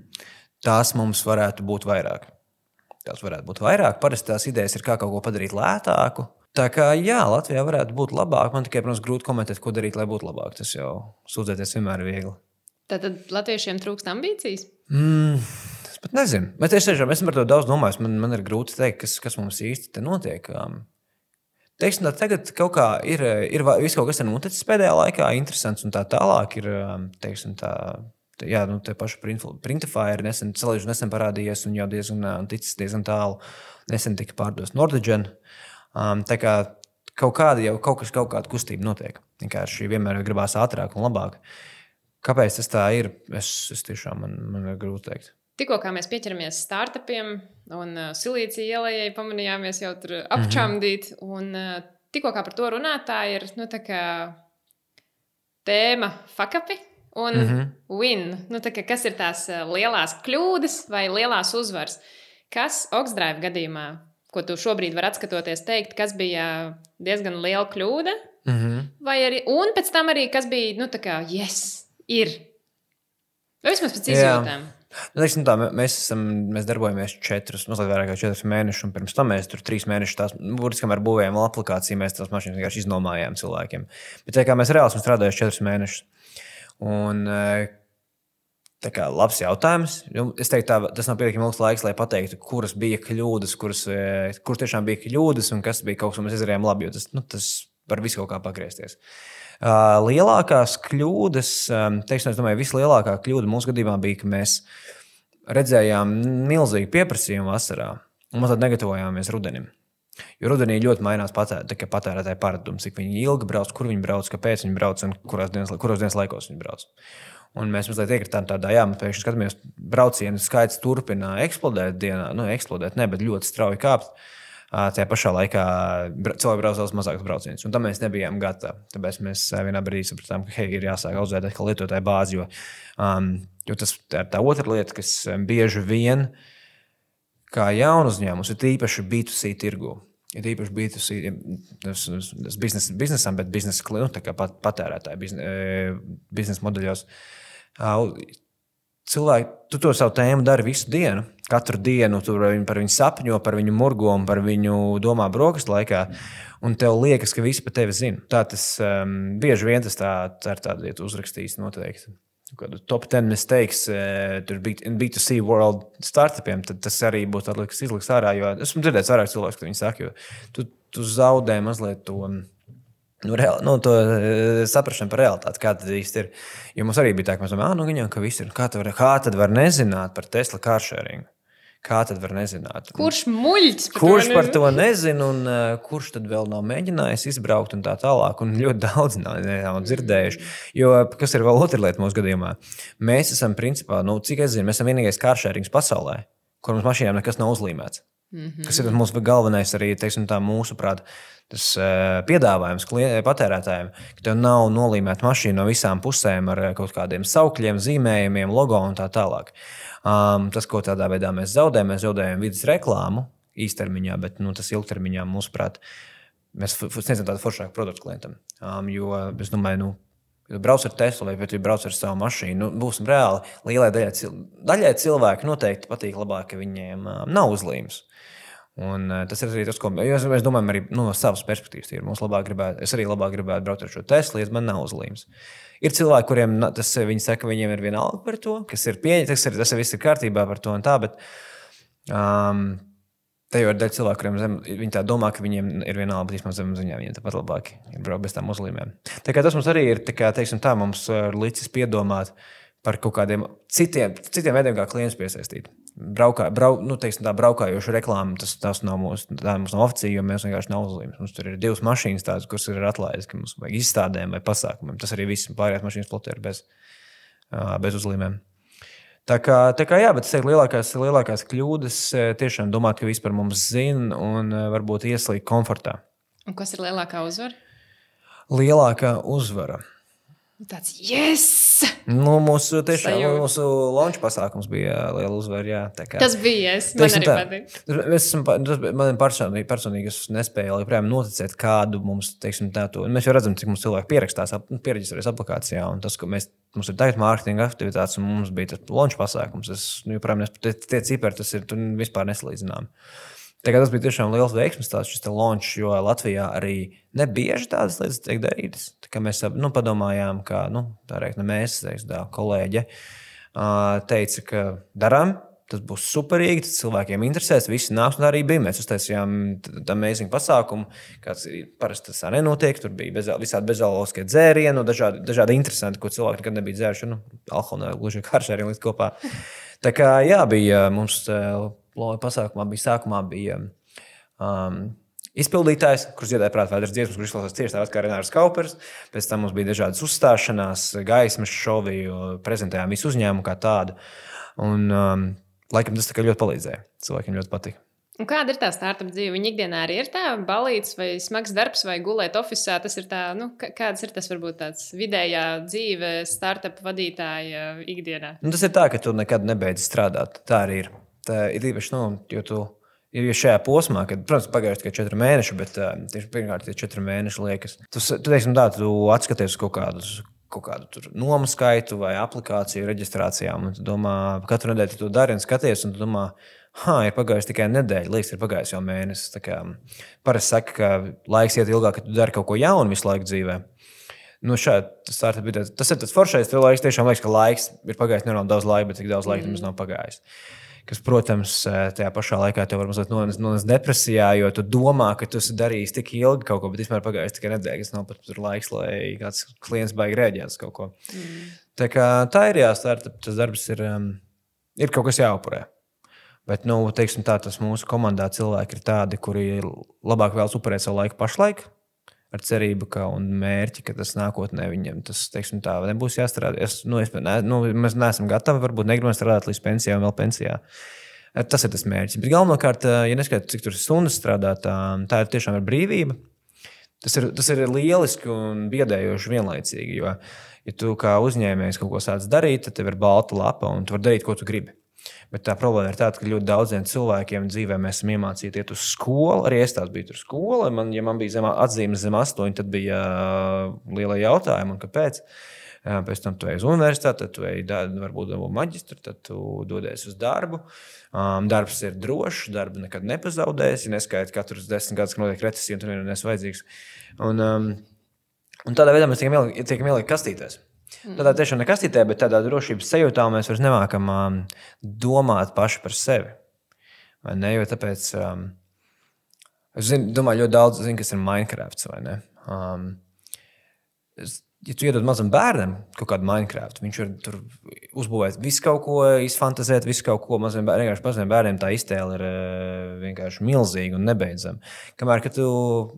Speaker 2: tās mums varētu būt vairāk. Tās varētu būt vairāk. Parasti tās idejas ir kā kaut ko padarīt lētāku. Tā kā jā, Latvijā varētu būt labāk. Man tikai, protams, grūti komentēt, ko darīt, lai būtu labāk. Tas jau sūdzēties vienmēr ir viegli.
Speaker 1: Tad latviešiem trūkst ambīcijas?
Speaker 2: Mm, pat nezinu. Bet es tiešām esmu par to daudz domājis. Man, man ir grūti pateikt, kas, kas mums īsti notiek. Um, Teiksim, tā, tagad kaut kā ir, ir viss kaut kas noticis pēdējā laikā, interesants un tā tālāk. Ir, um, teiksim, tā, jā, nu, tie paši Printify ir nesen, nesen parādījies un jau diezgan, ticis diezgan tālu. Nesen tika pārdots Nordiģen. Um, tā kā kaut kāda jau kaut kas, kaut kāda kustība notiek. Vienkārši vienmēr gribās ātrāk un labāk. Kāpēc tas tā ir? Es, es tiešām man, man ir grūti pateikt.
Speaker 1: Tikko mēs pieķeramies startupiem un uh, silīcija ielai, pamanījāmies jau tur apčamdīt. Mm -hmm. Un uh, tikko par to runāt, tā ir nu, tā tēma fakapi un mm -hmm. win. Nu, kā, kas ir tās eh, lielās kļūdas vai lielās uzvaras? Kas Oksdrive gadījumā, ko tu šobrīd vari atskatoties, teikt, kas bija diezgan liela kļūda? Mm -hmm. Vai arī, un pēc tam arī, kas bija, nu, tā kā, yes, ir. Vai vismaz pēc izjūtām?
Speaker 2: Nu, teiksim, tā, mēs, esam, mēs darbojamies četrus, mazliet vairāk kā četrus mēnešus, un pirms tam mēs tur trīs mēnešus tās burtiski kamēr būvējām aplikāciju, mēs tās mašīnas vienkārši iznomājām cilvēkiem. Bet tā kā mēs reāli esam strādājuši četrus mēnešus. Un, e, Tā kā labs jautājums. Es teiktu, tā, tas nav pietiekami ilgs laiks, lai pateiktu, kuras bija kļūdas, kuras, e, kuras tiešām bija kļūdas un kas bija kaut kas, ko mēs izdarījām labi. Tas, nu, tas var visu kaut kā pagriezties. Uh, lielākās kļūdas, teiksim, es domāju, vislielākā kļūda mūsu gadījumā bija, ka mēs redzējām milzīgu pieprasījumu vasarā un mazliet negatavojāmies rudenim. Jo rudenī ļoti mainās patērētāja patērētāja paradums, cik ilgi brauc, kur viņi brauc, kāpēc viņi brauc un kurās dienas, kuros dienas laikos viņi brauc. Un mēs mazliet iekritām tādā, jā, mēs pēkšņi skatāmies, braucienu skaits turpina eksplodēt dienā, nu, eksplodēt, ne, bet ļoti strauji kāpt. Tajā pašā laikā cilvēki brauc daudz mazākus braucienus, un tam mēs nebijām gatavi. Tāpēc mēs vienā brīdī sapratām, ka hei, ir jāsāk audzēt atkal lietotāju bāzi, jo, um, jo tas ir tā otra lieta, kas bieži vien, kā jaunu uzņēmumus, ir īpaši B2C tirgū Ir īpaši B2C, tas, tas biznesa, biznesam, bet biznesa nu, pat, patērētāju bizne, biznesa modeļos. Cilvēki, tu to savu tēmu dari visu dienu. Katru dienu tu par viņu sapņo, par viņu murgo, par viņu domā brokastu laikā. Un tev liekas, ka visi par tevi zina. Tā tas um, bieži vien tas tā, tā ir tāda lieta uzrakstījis noteikti kādu top 10 mistakes, uh, tur bija B2C world startupiem, tad tas arī būtu kas izliks ārā. Jo esmu dzirdējis vairāk cilvēku, kas viņi saka, jo tu, tu zaudē mazliet to. Nu, reāli, nu, to uh, saprāšanu par realitāti, kā tas īsti ir. Jo mums arī bija tā, ka mēs domājam, ah, nu, viņam, ka viss ir. Kā, var, kā tad var nezināt par Tesla kāršēringu? Kā tad var nezināt?
Speaker 1: Kurš muļķis?
Speaker 2: Kurš par to nezina un uh, kurš tad vēl nav mēģinājis izbraukt un tā tālāk? Un ļoti daudz nav, nav dzirdējuši. Jo kas ir vēl otra lieta mūsu gadījumā? Mēs esam, principā, nu, cik es zinu, mēs esam vienīgais kāršērings pasaulē, kur mums mašīnām nekas nav uzlīmēts. Mm -hmm. Kas ir mūsu galvenais arī, teiksim, tā mūsuprāt, tas uh, piedāvājums patērētājiem, ka tev nav nolīmēta mašīna no visām pusēm ar kaut kādiem saukļiem, zīmējumiem, logo un tā tālāk. Um, tas, ko tādā veidā mēs zaudējam, mēs zaudējam vidas reklāmu īstermiņā, bet nu, tas ilgtermiņā, mūsuprāt, mēs sniedzam tādu foršāku produktu klientam. Um, jo es domāju, nu, Ja tu brauc ar Teslu vai tu brauc ar savu mašīnu, nu, būsim reāli. Lielai daļai, cil daļai cilvēku noteikti patīk labāk, ka viņiem uh, nav uzlīmes. Un, uh, tas ir arī tas, ko mēs, mēs domājam arī nu, no savas perspektīvas. Ir. Gribētu, es arī labāk gribētu braukt ar šo Teslu, ja man nav uzlīmes. Ir cilvēki, kuriem tas, viņi saka, viņiem ir vienalga par to, kas ir pieņemts, tas, ir, tas viss ir kārtībā par to un tā. Bet, um, Te jau ir daļa cilvēku, kuriem zem, viņi tā domā, ka viņiem ir vienalga, bet īstenībā zem ziņā viņiem tāpat labāk ir braukt bez tām uzlīmēm. Tā kā tas mums arī ir, kā, teiksim, tā mums uh, licis piedomāt par kaut kādiem citiem, citiem veidiem, kā klients piesaistīt. Braukā, brau, nu, teiksim, tā braukājoša reklāma, tas, tas nav mūsu, tā mums nav oficiāli, jo mēs vienkārši nav uzlīmes. Mums tur ir divas mašīnas, tādas, kuras ir atlaides, ka mums vajag izstādēm vai pasākumiem. Tas arī viss pārējās mašīnas plotē ir bez, bez uzlīmēm. Tā kā, tā kā jā, bet es teiktu, lielākās, lielākās kļūdas eh, tiešām domāt, ka vispār mums zina un eh, varbūt ieslīgt komfortā.
Speaker 1: Un kas ir lielākā uzvara?
Speaker 2: Lielākā uzvara.
Speaker 1: Tāds yes!
Speaker 2: Nu, mūsu tiešām Sajūt. mūsu launch pasākums bija liela uzvara. Jā,
Speaker 1: kā, tas bija es. Man arī patīk.
Speaker 2: Es esmu, man personīgi, personīgi es nespēju joprojām noticēt, kādu mums, teiksim, tā to. Mēs jau redzam, cik mums cilvēki pierakstās, pierakstās aplikācijā. Un tas, ka mēs, mums ir tagad mārketinga aktivitātes, un mums bija tas launch pasākums, es nu, joprojām nesmu, tie cipari, tas ir vispār nesalīdzināms. Tagad tas bija tiešām liels veiksmīgs tāds šis launch, jo Latvijā arī nebieži tādas lietas tiek darītas. Tā mēs nu, padomājām, ka nu, tā reiz, ne mēs, teiks, tā kolēģe, teica, ka darām. Tas būs superīgi, tas cilvēkiem interesēs. Visi nāks, un arī bija. Mēs uztaisījām tādu amazing pasākumu, kāds parasti tas nenotiek. Tur bija bez, visādi bezalkoholiskie dzērieni, dažādi, dažādi interesanti, ko cilvēki nekad nebija dzēruši. Nu, alkohola gluži kā ar šiem līdz kopā. Tā kā jā, bija mums Loja pasākumā bija sākumā bija, um, izpildītājs, kurš dziedāja prātā vēders dziesmas, kurš izklausās tieši tāpat kā Renārs Kaupers. Pēc tam mums bija dažādas uzstāšanās, gaismas šovi, prezentējām visu uzņēmumu kā tādu. Un, um, laikam tas ļoti palīdzēja. Cilvēkiem ļoti patika.
Speaker 1: Un kāda ir tā startup dzīve? Viņa ikdienā arī ir tā balīts vai smags darbs vai gulēt oficiālā. Tas ir tā, nu, kāds ir tas varbūt tāds vidējā dzīve startup vadītāja ikdienā?
Speaker 2: Nu, tas ir tā, ka tu nekad nebeidz strādāt. Tā arī ir. Tā ir īpaši, nu, jo tu ir ja šajā posmā, kad, protams, pagājuši tikai četri mēneši, bet uh, tieši pirmkārt, tie četri mēneši liekas. Tu, tu, teiksim, tā, tu atskaties kaut kādu. Kaut kādu nomu skaitu vai aplikāciju reģistrācijām. Un tu domā, katru nedēļu to dari un skaties, un tu domā, ah, ir pagājis tikai nedēļa, liekas, ir pagājis jau mēnesis. Parasti saka, ka laiks iet ilgāk, kad tu dari kaut ko jaunu visu laiku dzīvē. Nu, šādi, tas, tas ir tas foršais, tas laiks tiešām liekas, ka laiks ir pagājis nenormāli daudz laika, bet cik daudz laika mm. mums nav pagājis kas, protams, tajā pašā laikā tev var mazliet nonest, nonest depresijā, jo tu domā, ka tu esi darījis tik ilgi kaut ko, bet vispār pagājis tikai nedēļa, kas nav pat laiks, lai kāds klients baigi rēģēt uz kaut ko. Mm. Tā, kā, tā ir jāstāsta, tas darbs ir, um, ir kaut kas jāupurē. Bet, nu, teiksim, tā, tas mūsu komandā cilvēki ir tādi, kuri labāk vēlas upurēt savu laiku pašlaik, ar cerību, ka un mērķi, ka tas nākotnē viņam tas teiksim, tā nebūs jāstrādā. Es, nu, es, ne, nu, mēs neesam gatavi, varbūt negribam strādāt līdz pensijai un vēl pensijā. Tas ir tas mērķis. Bet galvenokārt, ja neskaidrs, cik tur stundas strādā, tā, tā ir tiešām ir brīvība. Tas ir, tas ir lieliski un biedējoši vienlaicīgi. Jo, ja tu kā uzņēmējs kaut ko sāc darīt, tad tev ir balta lapa un tu vari darīt, ko tu gribi. Bet tā problēma ir tāda, ka ļoti daudziem cilvēkiem dzīvē mēs esam iemācīti iet uz skolu. Arī es tās biju tur skolā. Man, ja man bija zemā atzīme zem astoņi, tad bija uh, liela jautājuma, kāpēc. Uh, pēc tam tu ej uz universitāti, tad tu ej, varbūt dabū maģistru, tad tu dodies uz darbu. Um, darbs ir drošs, darbu nekad nepazaudēsi. Ja neskaidrs, katrs desmit gadus, kad notiek recesija, un tur nevienam nesvajadzīgs. Un, um, un tādā veidā mēs tiekam ielikt kastītēs. Tādā tiešām nekastītē, bet tādā drošības sajūtā mēs vairs nemākam um, domāt paši par sevi. Vai ne? Jo tāpēc um, es zinu, domāju, ļoti daudz zinu, kas ir Minecraft. Um, es, ja tu iedod mazam bērnam kaut kādu Minecraft, viņš var tur uzbūvēt visu kaut ko, izfantazēt visu kaut ko. Maziem bērniem, maziem bērniem tā iztēle ir uh, vienkārši milzīga un nebeidzama. Kamēr, ka tu,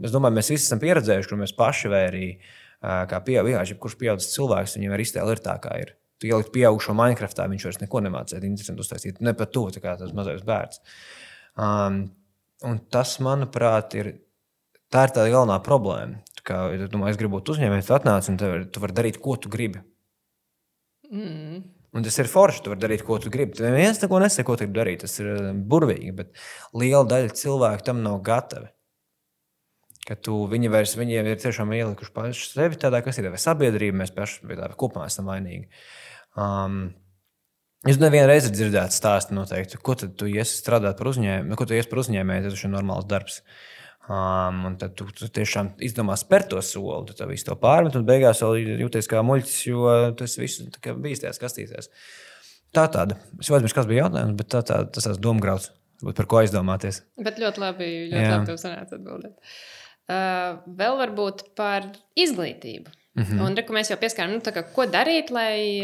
Speaker 2: es domāju, mēs visi esam pieredzējuši, kur mēs paši vai arī kā pieaugušs, kurš pieaugušs cilvēks, viņam ar iztēli ir tā, kā ir. Tu ielikt pieaugušo Minecraftā, viņš vairs neko nemācīja. Interesanti uztaisīt, ne pat tuvu, kā tas mazais bērns. Um, un tas, manuprāt, ir tā ir tā galvenā problēma. Kā, ja tu domā, es gribu būt uzņēmējs, tu atnāc un tev, tu vari darīt, ko tu gribi. Mm. Un tas ir forši. Tu vari darīt, ko tu gribi. Tu neviens neko nesaka, ko tu gribi darīt. Tas ir burvīgi, bet liela daļa cilvēku tam nav gatavi. Ka tu, viņi vairs viņiem ir tiešām ielikuši paši sevi tādā, kas ir vai sabiedrība, mēs paši kopumā esam vainīgi. Um, Es nevienu reizi dzirdēju stāstu, noteikti, ko tu iesi strādāt par uzņēmēju, nu, ko tu iesi par uzņēmēju, tas ir normāls darbs. Um, un tad tu, tu tiešām izdomā spērt to soli, tu visu to pārmet, un beigās vēl jūties kā muļķis, jo tas viss bijis tajās kastītēs. Tā tāda. Es aizmirsu, kas bija jautājums, bet tā, tā, tas ir domāts, par ko aizdomāties.
Speaker 1: Bet ļoti labi, ļoti Jā. labi tev sanāca atbildēt. Uh, vēl varbūt par izglītību. Mm -hmm. Un re, mēs jau pieskārāmies, nu, kā, ko darīt, lai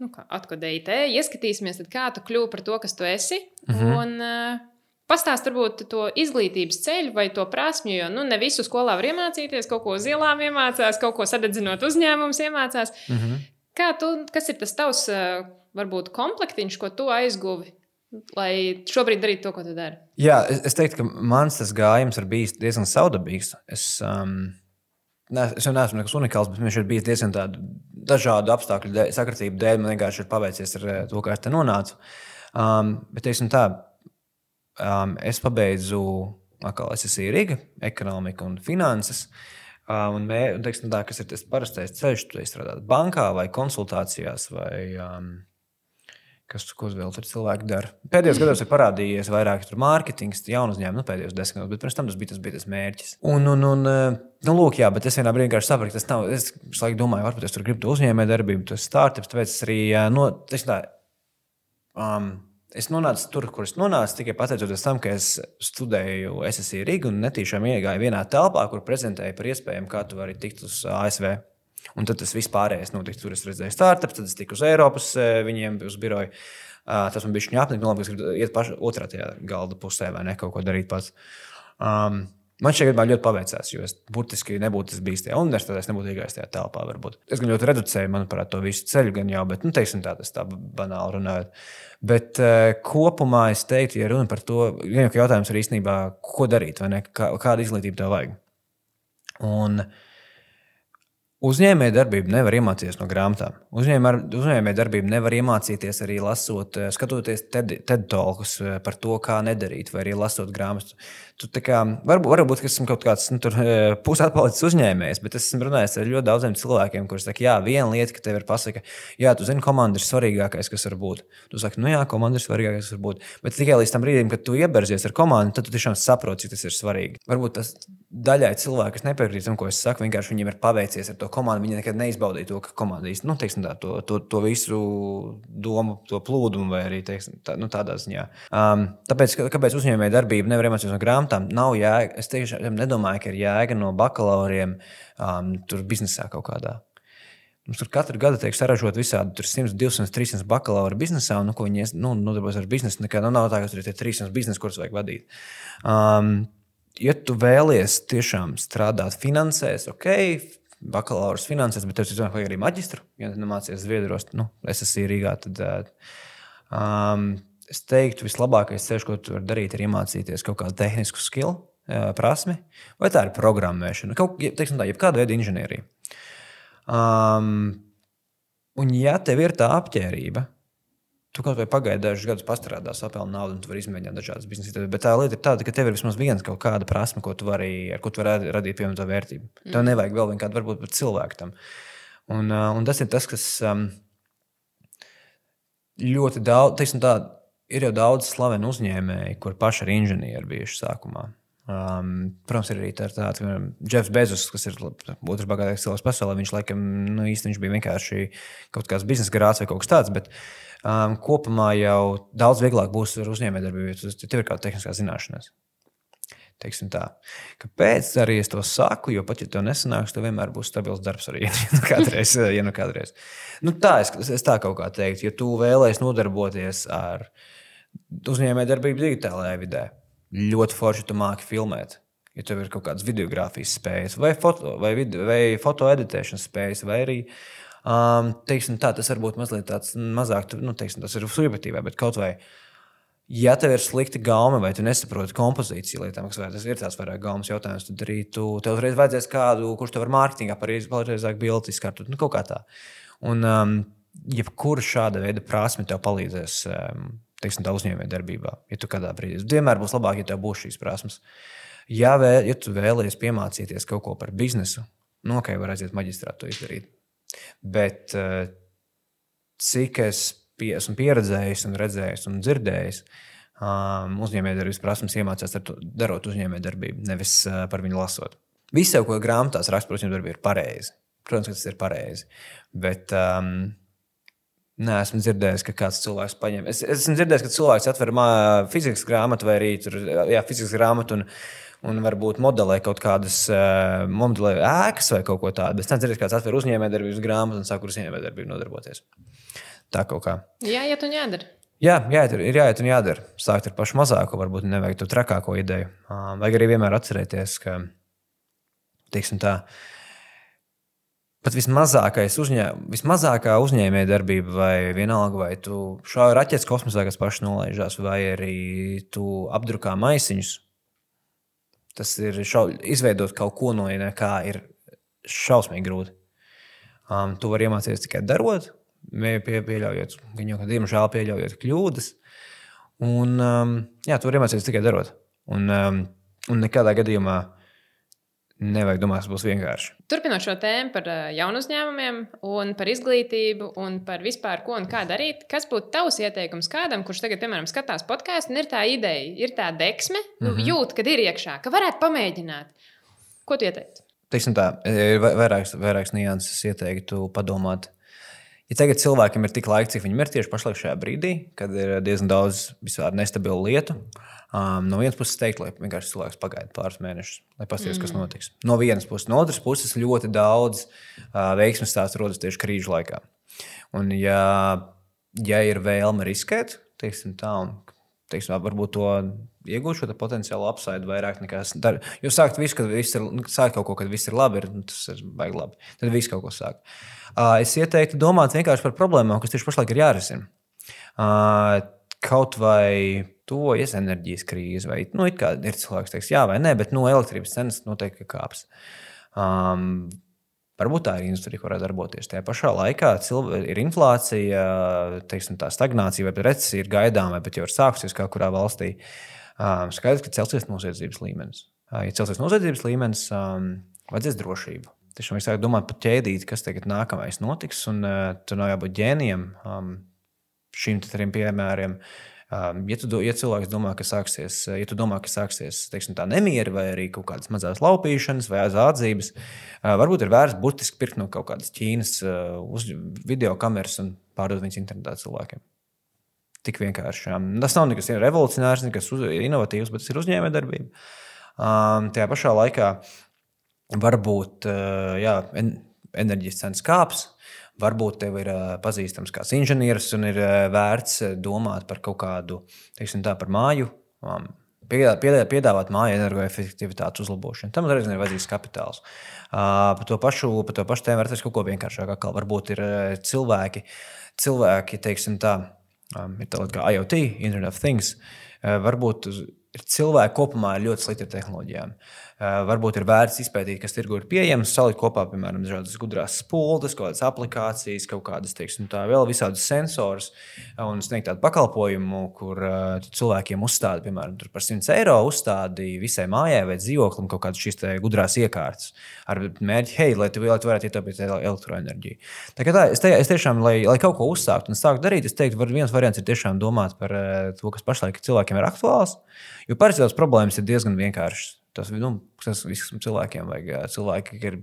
Speaker 1: nu, atkodēji te, ieskatīsimies, tad, kā tu kļūsi par to, kas tu esi. Mm -hmm. Un, uh, Pastāst varbūt to izglītības ceļu vai to prasmju, jo nu, ne visu skolā var iemācīties, kaut ko uz ielām iemācās, kaut ko sadedzinot uzņēmumus iemācās. Mm -hmm. Kā tu, kas ir tas tavs, varbūt, komplektiņš, ko tu aizguvi, lai šobrīd darītu to, ko tu dari?
Speaker 2: Jā, es, es teiktu, ka mans tas gājiens ir bijis diezgan saudabīgs. Es, um, Ne, es jau neesmu nekas unikāls, bet viņš ir bijis diezgan dažādu apstākļu dēļ, sakritību dēļ. Man vienkārši ir paveicies ar eh, to, kā es te nonācu. Um, bet, teiksim tā, um, es pabeidzu SSI Riga, ekonomika un finanses. Um, un, mē, un teiksim, tā, kas ir tas parastais ceļš, tu strādā bankā vai konsultācijās vai um, kas tur vēl tur cilvēki dara. Pēdējos gados ir parādījies vairāk mārketings, jaunu uzņēmumu, nu, pēdējos desmit gados, bet pirms tam tas bija tas, bija tas mērķis. Un, un, un, eh, nu, lūk, jā, bet es vienā brīdī vienkārši sapratu, tas nav. Es visu laiku domāju, varbūt es tur gribu to uzņēmēju darbību, tas startups, tāpēc es arī eh, no, es tā, um, Es nonācu tur, kur es nonācu tikai pateicoties tam, ka es studēju SSI Rīgā un netīšām iegāju vienā telpā, kur prezentēju par iespējām, kā tu vari tikt uz ASV. Un tad tas viss pārējais notika. Tur es redzēju startups, tad es tiku uz Eiropas, eh, viņiem uz biroju. Tas man bija šķiet, apnika, labi, es gribu iet pašā otrā galda pusē vai ne kaut ko darīt pats. Um, Man šeit gadījumā ļoti paveicās, jo es burtiski nebūtu bijis tajā universitātē, es nebūtu iegājis tajā telpā. Varbūt. Es gan ļoti reducēju, manuprāt, to visu ceļu, gan jau, bet, nu, teiksim, tā, tas tā banāli runājot. Bet uh, kopumā es teiktu, ja runa par to, jau jautājums ir īstenībā, ko darīt, vai ne, kā, kāda izglītība tev vajag. Un, uh, Uzņēmējdarbību nevar iemācīties no grāmatām. Uzņēmējdarbību nevar iemācīties arī lasot, eh, skatoties TED, TED talkus eh, par to, kā nedarīt, vai arī lasot grāmatas. Varbūt, varbūt es esmu kaut kāds nu, eh, pusatpalicis uzņēmējs, bet es esmu runājis ar ļoti daudziem cilvēkiem, kuriem saka, jā, viena lieta, ka tev ir pasaka, jā, tu zini, komanda ir svarīgākais, kas var būt. Tu saki, nu jā, komanda ir svarīgākais, kas var būt. Bet tikai līdz tam brīdim, kad tu ieberzies ar komandu, tad tu tiešām saproti, cik tas ir svarīgi. Varbūt tas daļai cilvēki, kas nepiekrīt tam, ko es saku, vienkārši viņiem ir paveicies ar to komandu. Viņi nekad neizbaudīja to, ka komanda īstenībā nu, teiksim, tā, to, to, to visu domu, to plūdumu, vai arī teiksim, tā, nu, tādā ziņā. Um, tāpēc, kāpēc uzņēmēja darbība nevar iemācīties no grāmatām, nav jēga. Es tiešām nedomāju, ka ir jēga no bakalauriem um, tur biznesā kaut kādā. Mums tur katru gadu tiek saražot visādi 100, 200, 300 bakalaura biznesā, un nu, ko viņi nu, nodarbojas ar biznesu. Nekā nu, nav tā, ka tur ir 300 biznesa, kurus vajag vadīt. Um, ja tu vēlies tiešām strādāt finansēs, ok, bakalaura finansēs, bet tev ir jāatzīst arī maģistru. Ja nemācies Zviedros, nu, es esmu Rīgā, tad um, es teiktu, vislabākais ceļš, ko tu vari darīt, ir iemācīties kaut kādu tehnisku skilu, prasmi, vai tā ir programmēšana, kaut tā, kāda veida inženierija. Um, un, ja tev ir tā apģērība, Tu kaut vai pagaidi dažus gadus pastrādā, sapelni naudu, un tu vari izmēģināt dažādas biznesa idejas. Bet tā lieta ir tāda, ka tev ir vismaz viena kaut kāda prasme, ko tu vari, ar ko tu vari radīt pievienoto vērtību. Mm. Tev nevajag vēl kādu, varbūt pat cilvēku tam. Un, un tas ir tas, kas um, ļoti daudz, teiksim tā, ir jau daudz slavenu uzņēmēju, kur paši ir inženieri bijuši sākumā. Um, protams, ir arī tā, tāds Jeffs Bezos, kas ir otrs bagātākais cilvēks pasaulē. Viņš laikam nu, īstenībā bija vienkārši kaut kāds biznesa grāts vai kaut kas tāds. Bet, um, kopumā jau daudz vieglāk būs ar uzņēmējdarbību, jo tev ir kāda tehniskā zināšanās. Kāpēc arī es to saku? Jo pat ja tev nesanāks, tev vienmēr būs stabils darbs arī. Ja nu kādreiz, ja nu kādreiz. Nu tā es, es tā kaut kā teiktu, ja tu vēlēsies nodarboties ar uzņēmējdarbību digitālajā vidē, ļoti forši tu māki filmēt. Ja tev ir kaut kādas videogrāfijas spējas, vai, foto, vai, video, vai fotoeditēšanas spējas, vai arī Um, teiksim, tā, tas varbūt mazliet tāds mazāk, nu, teiksim, tas ir subjektīvā, bet kaut vai. Ja tev ir slikta gauma, vai tu nesaproti kompozīciju lietām, kas tas ir tāds vairāk gaumas jautājums, tad arī tu, tev uzreiz vajadzēs kādu, kurš tev var mārketingā pareizāk bildi izkārtot, nu, kaut kā tā. Un um, jebkura šāda veida prasme tev palīdzēs um, teiksim, tā uzņēmējdarbībā, ja tu kādā brīdī. Vienmēr būs labāk, ja tev būs šīs prasmes. Ja, vēl, ja tu vēlies piemācīties kaut ko par biznesu, nu, ok, var aiziet maģistrātu to izdarīt. Bet uh, cik es pie, esmu pieredzējis, un redzējis un dzirdējis, um, uzņēmējdarbības prasmes iemācījās to, darot uzņēmējdarbību, nevis uh, par viņu lasot. Viss, ko grāmatās raksta par uzņēmējdarbību, ir pareizi. Protams, ka tas ir pareizi. Bet um, Nē, esmu dzirdējis, ka kāds cilvēks paņem. Es, es esmu dzirdējis, ka cilvēks atver fizikas grāmatu vai arī tur, jā, fizikas grāmatu. Un, un varbūt modelē kaut kādas uh, modelē ēkas vai kaut ko tādu. Es nezinu, kāds atver uzņēmējdarbības grāmatu un sāk ar uzņēmējdarbību nodarboties. Tā kaut kā.
Speaker 1: Jā, ja tu jādara.
Speaker 2: Jā, jāiet, ir jāiet un jādara. Sākt ar pašu mazāko, varbūt nevajag to trakāko ideju. Uh, vajag arī vienmēr atcerēties, ka, teiksim tā, uh, pat vismazākais uzņēm, vismazākā uzņēmējdarbība, vai vienalga, vai tu šāvi raķetes kosmosā, kas paši nolaižās, vai arī tu apdrukā maisiņus. Tas ir šau, izveidot kaut ko no nekā ir šausmīgi grūti. Um, tu vari iemācīties tikai darot, pie, pieļaujot, jau, ka diemžēl pieļaujot kļūdas. Un, um, jā, tu vari iemācīties tikai darot. Un, um, un nekādā gadījumā uh, Nevajag domāt, tas būs vienkārši.
Speaker 1: Turpinot šo tēmu par eh, jaunu uzņēmumiem, un par izglītību, un par vispār ko un kā darīt, kas būtu tavs ieteikums kādam, kurš tagad, piemēram, skatās podkāstu, un ir tā ideja, ir tā deksme, mm -hmm. nu, mhm. jūt, kad ir iekšā, ka varētu pamēģināt. Ko tu ieteiktu?
Speaker 2: Teiksim tā, ir vairākas, vairākas nianses ieteiktu padomāt. Ja tagad cilvēkiem ir tik laika, cik viņiem ir tieši pašlaik šajā brīdī, kad ir diezgan daudz visādi nestabilu lietu, Um, no vienas puses, teikt, lai vienkārši cilvēks pagaida pāris mēnešus, lai paskatītos, mm. kas notiks. No vienas puses, no otras puses, ļoti daudz uh, veiksmes stāstu rodas tieši krīžu laikā. Un, ja, ja ir vēlme riskēt, teiksim, tā, un teiksim, varbūt to iegūt šo potenciālu apsaidu vairāk nekā es daru. Jo sākt visu, kad viss ir, sākt kaut ko, kad viss ir labi, ir, nu, tas ir baigi labi. Tad viss kaut ko sāk. Uh, es ieteiktu domāt vienkārši par problēmām, kas tieši pašlaik ir jārisina. Uh, kaut vai tuvojas enerģijas krīze, vai nu, ir cilvēks, kas teiks, jā vai nē, bet nu, elektrības cenas noteikti kāps. Um, Varbūt tā ir industrija, kur varētu darboties. Tajā pašā laikā ir inflācija, teiksim, tā stagnācija vai recesija ir gaidāma, bet jau ir sākusies kā kurā valstī. Um, skaidrs, ka celsies noziedzības līmenis. Ja celsies noziedzības līmenis, vajadzēs drošību. Tiešām ir sāk domāt par ķēdīti, kas tagad nākamais notiks, un tur nav jābūt ģēnijam šīm trim piemēriem. Ja, tu, ja cilvēks domā, ka sāksies, ja domā, ka sāksies teiksim, nemieri vai arī kaut kādas mazas laupīšanas vai zādzības, varbūt ir vērts burtiski pirkt no kaut kādas Ķīnas video kameras un pārdot viņas internetā cilvēkiem. Tik vienkārši. Tas nav nekas revolucionārs, nekas inovatīvs, bet tas ir uzņēmējdarbība. Tajā pašā laikā varbūt jā, enerģijas cenas kāps. Varbūt tev ir pazīstams kāds inženieris un ir vērts domāt par kaut kādu, teiksim, tā par māju. Piedāvāt māju energoefektivitātes uzlabošanu. Tam arī ir vajadzīgs kapitāls. Uh, par to pašu, to pašu tēmu var teikt kaut ko vienkāršāku. Varbūt ir cilvēki, cilvēki teiksim, tā, um, ir tāda kā IoT, Internet of Things. Uh, varbūt ir cilvēki kopumā ļoti slikti ar tehnoloģijām. Uh, varbūt ir vērts izpētīt, kas tirgu ir pieejams, salikt kopā, piemēram, dažādas gudrās spuldes, kaut kādas aplikācijas, kaut kādas, teiksim, tā vēl visādus sensors un sniegt tādu pakalpojumu, kur uh, cilvēkiem uzstāda, piemēram, par 100 eiro uzstādi visai mājai vai dzīvoklim kaut kādas šīs gudrās iekārtas ar mērķi, hei, lai tu, lai tu varētu ietaupīt elektroenerģiju. Tā, tā, es, te, es tiešām, lai, lai kaut ko uzsāktu un sāktu darīt, es teiktu, var, viens variants ir tiešām domāt par to, kas pašlaik cilvēkiem ir aktuāls. Jo parasti tās problēmas ir diezgan vienkāršas. Tas, nu, tas visam cilvēkiem vajag. Cilvēki ir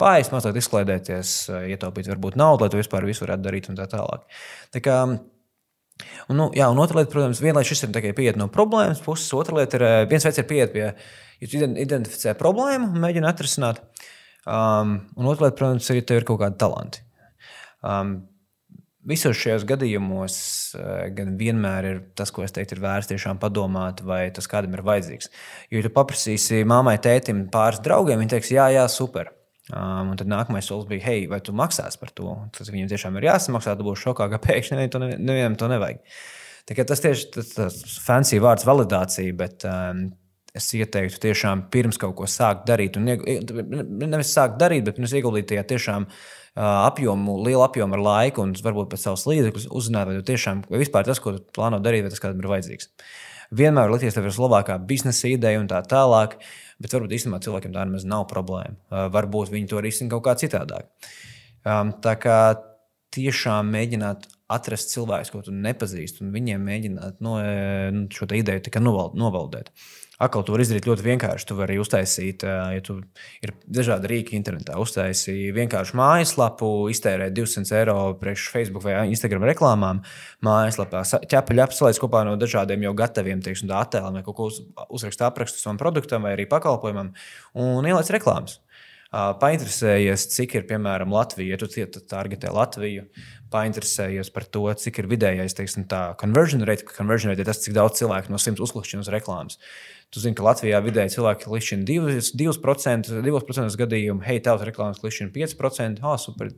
Speaker 2: pāri, mazliet izklaidēties, ietaupīt varbūt naudu, lai to vispār visu varētu darīt un tā tālāk. Tā kā, Un, nu, jā, un otra lieta, protams, viena lieta šis ir tikai pieiet no problēmas puses, otra lieta ir, viens veids ir pieiet pie, ja identificē problēmu un mēģini atrisināt, um, un otra lieta, protams, ir, ja tev ir kaut kādi talanti. Um, Visos šajos gadījumos eh, gan vienmēr ir tas, ko es teiktu, ir vērts tiešām padomāt, vai tas kādam ir vajadzīgs. Jo, ja tu paprasīsi mammai, tētim, pāris draugiem, viņi teiks, jā, jā, super. Um, un tad nākamais solis bija, hei, vai tu maksās par to? Tas viņam tiešām ir jāsamaksā, tu būsi šokā, ka pēkšņi to nevienam to nevajag. Tas tieši tas, tas fancy vārds validācija, bet um, es ieteiktu tiešām pirms kaut ko sākt darīt, un nevis sākt darīt, bet pirms ieguldīt tajā tiešām apjomu, lielu apjomu ar laiku un varbūt pēc savas līdzekļus uzzināt, vai tiešām vispār tas, ko tu plāno darīt, vai tas kādam ir vajadzīgs. vienmēr likties, ka tas ir labākā biznesa ideja un tā tālāk. Bet varbūt īstenībā cilvēkiem tā nemaz nav problēma. Varbūt viņi to risina kaut kā citādāk. Tā kā tiešām mēģināt atrast cilvēkus, ko tu nepazīsti, un viņiem mēģināt no, nu, šo ideju novaldēt. Atkal to var izdarīt ļoti vienkārši. Tu vari uztaisīt, ja tu ir dažādi rīki internetā, uztaisīt vienkārši mājaslapu, iztērēt 200 eiro priekš Facebook vai Instagram reklāmām. Mājaslapā ķepa apsalēs kopā no dažādiem jau gataviem teiksim, attēliem, vai kaut ko uz, uzrakst aprakstu savam produktam vai arī pakalpojumam un ieliec reklāmas. Painteresējies, cik ir piemēram Latvija, ja tu targetē Latviju, painteresējies par to, cik ir vidējais teiksim, conversion rate, conversion rate ir tas, cik daudz cilvēku no 100 uzklausīšanas reklāmas. Tu zini, ka Latvijā vidēji cilvēki klišķina 2%, 2% gadījumu, hei, tavs reklāmas klišķina 5%, oh, super,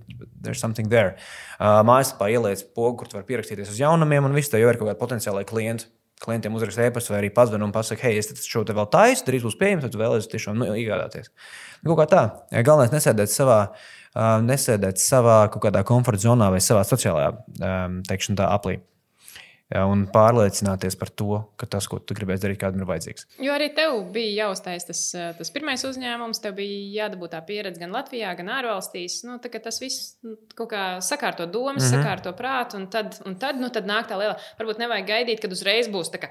Speaker 2: there's something there. Uh, Mājaslapā ieliec pogu, kur tu vari pierakstīties uz jaunumiem, un viss tev jau ir kaut kādi potenciāli klienti. Klientiem uzrakst e-pastu vai arī pazvanu un pasakā, hei, es šo te vēl taisu, drīz būs pieejams, tad vēlēsies tiešām nu, iegādāties. Nu, kaut kā tā. Galvenais nesēdēt savā, uh, nesēdēt savā kaut kādā komforta zonā vai savā sociālajā, teikšu, tā aplī un pārliecināties par to, ka tas, ko tu gribēji darīt, kādam ir vajadzīgs.
Speaker 1: Jo arī tev bija jāuztais tas, tas pirmais uzņēmums, tev bija jādabūt tā pieredze gan Latvijā, gan ārvalstīs. Nu, tas viss nu, kaut kā sakārto domas, mm -hmm. sakārto prātu, un tad, un tad, nu, tad nāk tā liela. Varbūt nevajag gaidīt, kad uzreiz būs tā. Kā,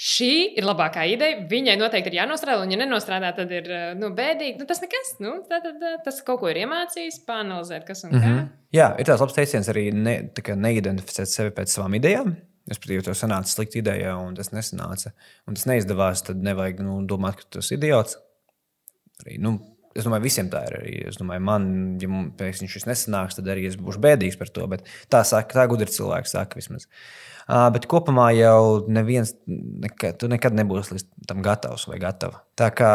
Speaker 1: Šī ir labākā ideja. Viņai noteikti ir jānostrādā, un, ja nenostrādā, tad ir nu, bēdīgi. Nu, tas nekas. Nu, tad, tad, tas kaut ko ir iemācījis, pāranalizēt, kas un kā. Mm -hmm.
Speaker 2: Jā, ir tāds labs teiciens arī ne, neidentificēt sevi pēc savām idejām. Respektīvi, tev sanāca slikta ideja, un tas nesanāca. Un tas neizdevās, tad nevajag nu, domāt, ka tu esi idiots. Arī, nu, es domāju, visiem tā ir. Arī. Es domāju, man, ja pēkšņi šis nesanāks, tad arī es būšu bēdīgs par to. Bet tā saka, tā gudri cilvēks saka vismaz. Uh, bet kopumā jau neviens, nekad, tu nekad nebūsi līdz tam gatavs vai gatava. Tā kā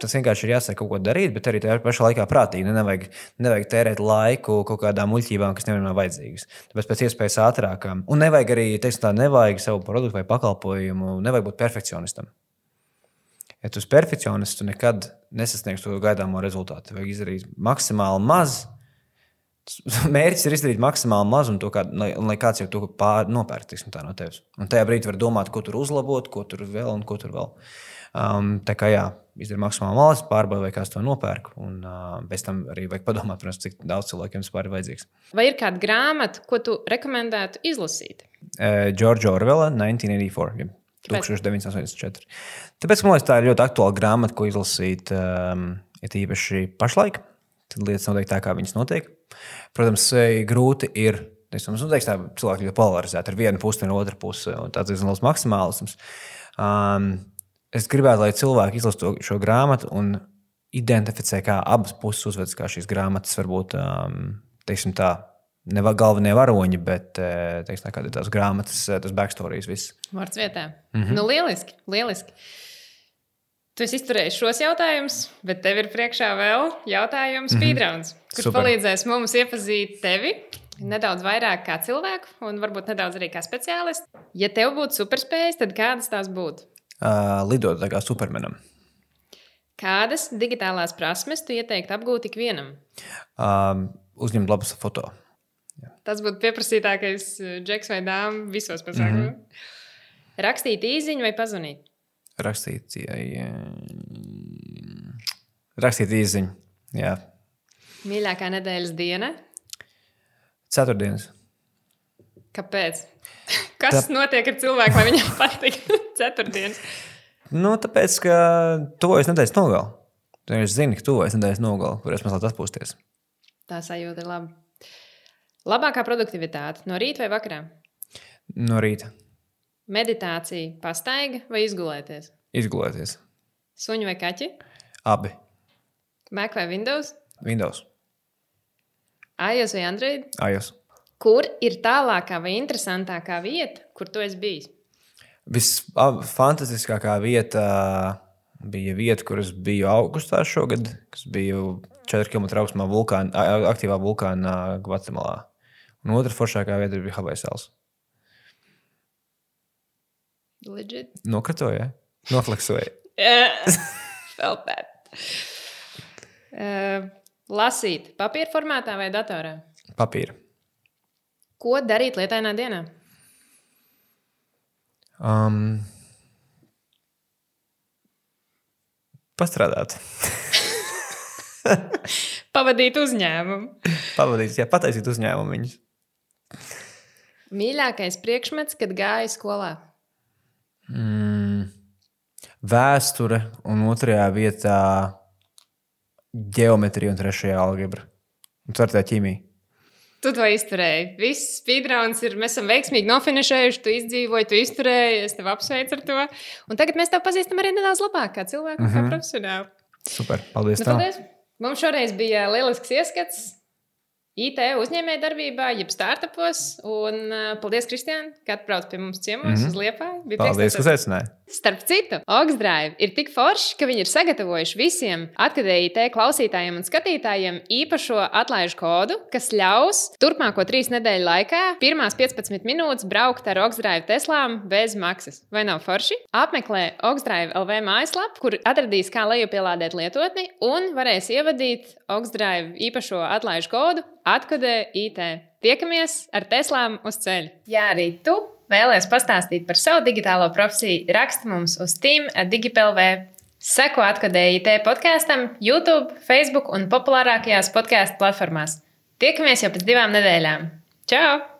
Speaker 2: tas vienkārši ir jāsaka kaut ko darīt, bet arī tajā pašā laikā prātīgi. Ne, nevajag, nevajag tērēt laiku kaut kādām muļķībām, kas nevienmēr nav vajadzīgas. Tāpēc pēc iespējas ātrāk. Un nevajag arī, teiksim, tā, nevajag savu produktu vai pakalpojumu, nevajag būt perfekcionistam. Ja tu esi perfekcionists, tu nekad nesasniegsi to gaidāmo rezultātu. Vajag izdarīt maksimāli maz, Mērķis ir izdarīt maksimāli maz, un, kā, lai, lai kāds jau to nopērk no tevis. Un tajā brīdī var domāt, ko tur uzlabot, ko tur vēl un ko tur vēl. Um, tā kā jā, izdara maksimāli malas, pārbauda, vai kāds to nopērk. Un uh, bez tam arī vajag padomāt, protams, cik daudz cilvēkiem vispār ir vajadzīgs.
Speaker 1: Vai ir kāda grāmata, ko tu rekomendētu izlasīt?
Speaker 2: Uh, George Orwell, 1984. 1984. Tāpēc man liekas, tā ir ļoti aktuāla grāmata, ko izlasīt, um, īpaši pašlaik. Tad lietas notiek tā, kā viņas notiek. Protams, grūti ir. Es domāju, nu, ka cilvēki ļoti polarizēti. Ir viena puse un otra puse. Tāds ir liels maksimālisms. Um, es gribētu, lai cilvēki izlasītu šo grāmatu un identificē, kā abas puses uzvedas, kā šīs grāmatas varbūt um, tā. Ne galvenie varoņi, bet teiksim, tā, tās grāmatas, tas backstorijas viss.
Speaker 1: Vārds vietā. Mm -hmm. Nu, lieliski, lieliski. Tu esi izturējis šos jautājumus, bet tev ir priekšā vēl jautājums mm -hmm. speedruns, kurš Super. palīdzēs mums iepazīt tevi nedaudz vairāk kā cilvēku un varbūt nedaudz arī kā speciālistu. Ja tev būtu superspējas, tad kādas tās būtu?
Speaker 2: Uh, lidot kā supermenam.
Speaker 1: Kādas digitālās prasmes tu ieteiktu apgūt ikvienam?
Speaker 2: Um, uzņemt labus foto.
Speaker 1: Jā. Tas būtu pieprasītākais džeks vai dāmas visos pasākumos. Mm -hmm. Rakstīt īsiņu vai pazvanīt?
Speaker 2: rakstīt, rakstīt īziņu. Jā.
Speaker 1: Mīļākā nedēļas diena?
Speaker 2: Ceturtdienas.
Speaker 1: Kāpēc? Kas Tā... notiek ar cilvēku, lai viņam patīk ceturtdienas?
Speaker 2: Nu, tāpēc, ka tuvojas nedēļas nogala. Viņš zina, ka tuvojas nedēļas nogala, kur es mazliet atpūsties.
Speaker 1: Tā sajūta ir laba. Labākā produktivitāte no rīta vai vakarā?
Speaker 2: No rīta.
Speaker 1: Meditācija, pastaiga vai izgulēties?
Speaker 2: Izgulēties.
Speaker 1: Suņi vai kaķi?
Speaker 2: Abi.
Speaker 1: Mac vai Windows?
Speaker 2: Windows.
Speaker 1: iOS vai Android?
Speaker 2: iOS.
Speaker 1: Kur ir tālākā vai interesantākā vieta, kur tu esi bijis?
Speaker 2: Visfantastiskākā vieta bija vieta, kur es biju augustā šogad, kas bija 4 km augstumā vulkāna, aktīvā vulkāna Gvatemalā. Un otra foršākā vieta bija Havaju salas.
Speaker 1: Legit.
Speaker 2: Nokritoja, nofleksoja.
Speaker 1: Felt that. Uh, lasīt papīra formātā vai datorā?
Speaker 2: Papīra.
Speaker 1: Ko darīt lietainā dienā?
Speaker 2: Um, Pastrādāt.
Speaker 1: Pavadīt uzņēmumu.
Speaker 2: Pavadīt, jā, pataisīt uzņēmumu viņus.
Speaker 1: Mīļākais priekšmets, kad gāja skolā.
Speaker 2: Mm, vēsture un otrajā vietā geometrija un trešajā algebra. Un ceturtajā ķīmija.
Speaker 1: Tu to izturēji. Viss speedruns ir. Mēs esam veiksmīgi nofinišējuši. Tu izdzīvoji, tu izturēji. Es tevi apsveicu ar to. Un tagad mēs tevi pazīstam arī nedaudz labāk, kā cilvēku, mm -hmm. kā
Speaker 2: Mhm.
Speaker 1: profesionāli.
Speaker 2: Super, paldies!
Speaker 1: Nu,
Speaker 2: tev.
Speaker 1: paldies. Mums šoreiz bija lielisks ieskats IT uzņēmējdarbībā, jeb startupos. Un uh, paldies, Kristiāna, ka atbrauc pie mums ciemos mm. -hmm. uz Liepāju. Bija
Speaker 2: Paldies, ka aicināji!
Speaker 1: Starp citu, Oksdrive ir tik forši, ka viņi ir sagatavojuši visiem atkadēji IT klausītājiem un skatītājiem īpašo atlaižu kodu, kas ļaus turpmāko trīs nedēļu laikā, pirmās 15 minūtes braukt ar Oksdrive Teslām bez maksas. Vai nav forši? Apmeklē Oksdrive LV mājaslapu, kur atradīs, kā lejupielādēt lietotni un varēs ievadīt Oksdrive īpašo atlaižu kodu atkadē IT. Tiekamies ar Teslām uz ceļa. Jā, arī tu vēlēsies pastāstīt par savu digitālo profesiju, raksta mums uz Team DigiPLV. Seko atkadēji IT podkāstam, YouTube, Facebook un populārākajās podkāstu platformās. Tiekamies jau pēc divām nedēļām. Čau!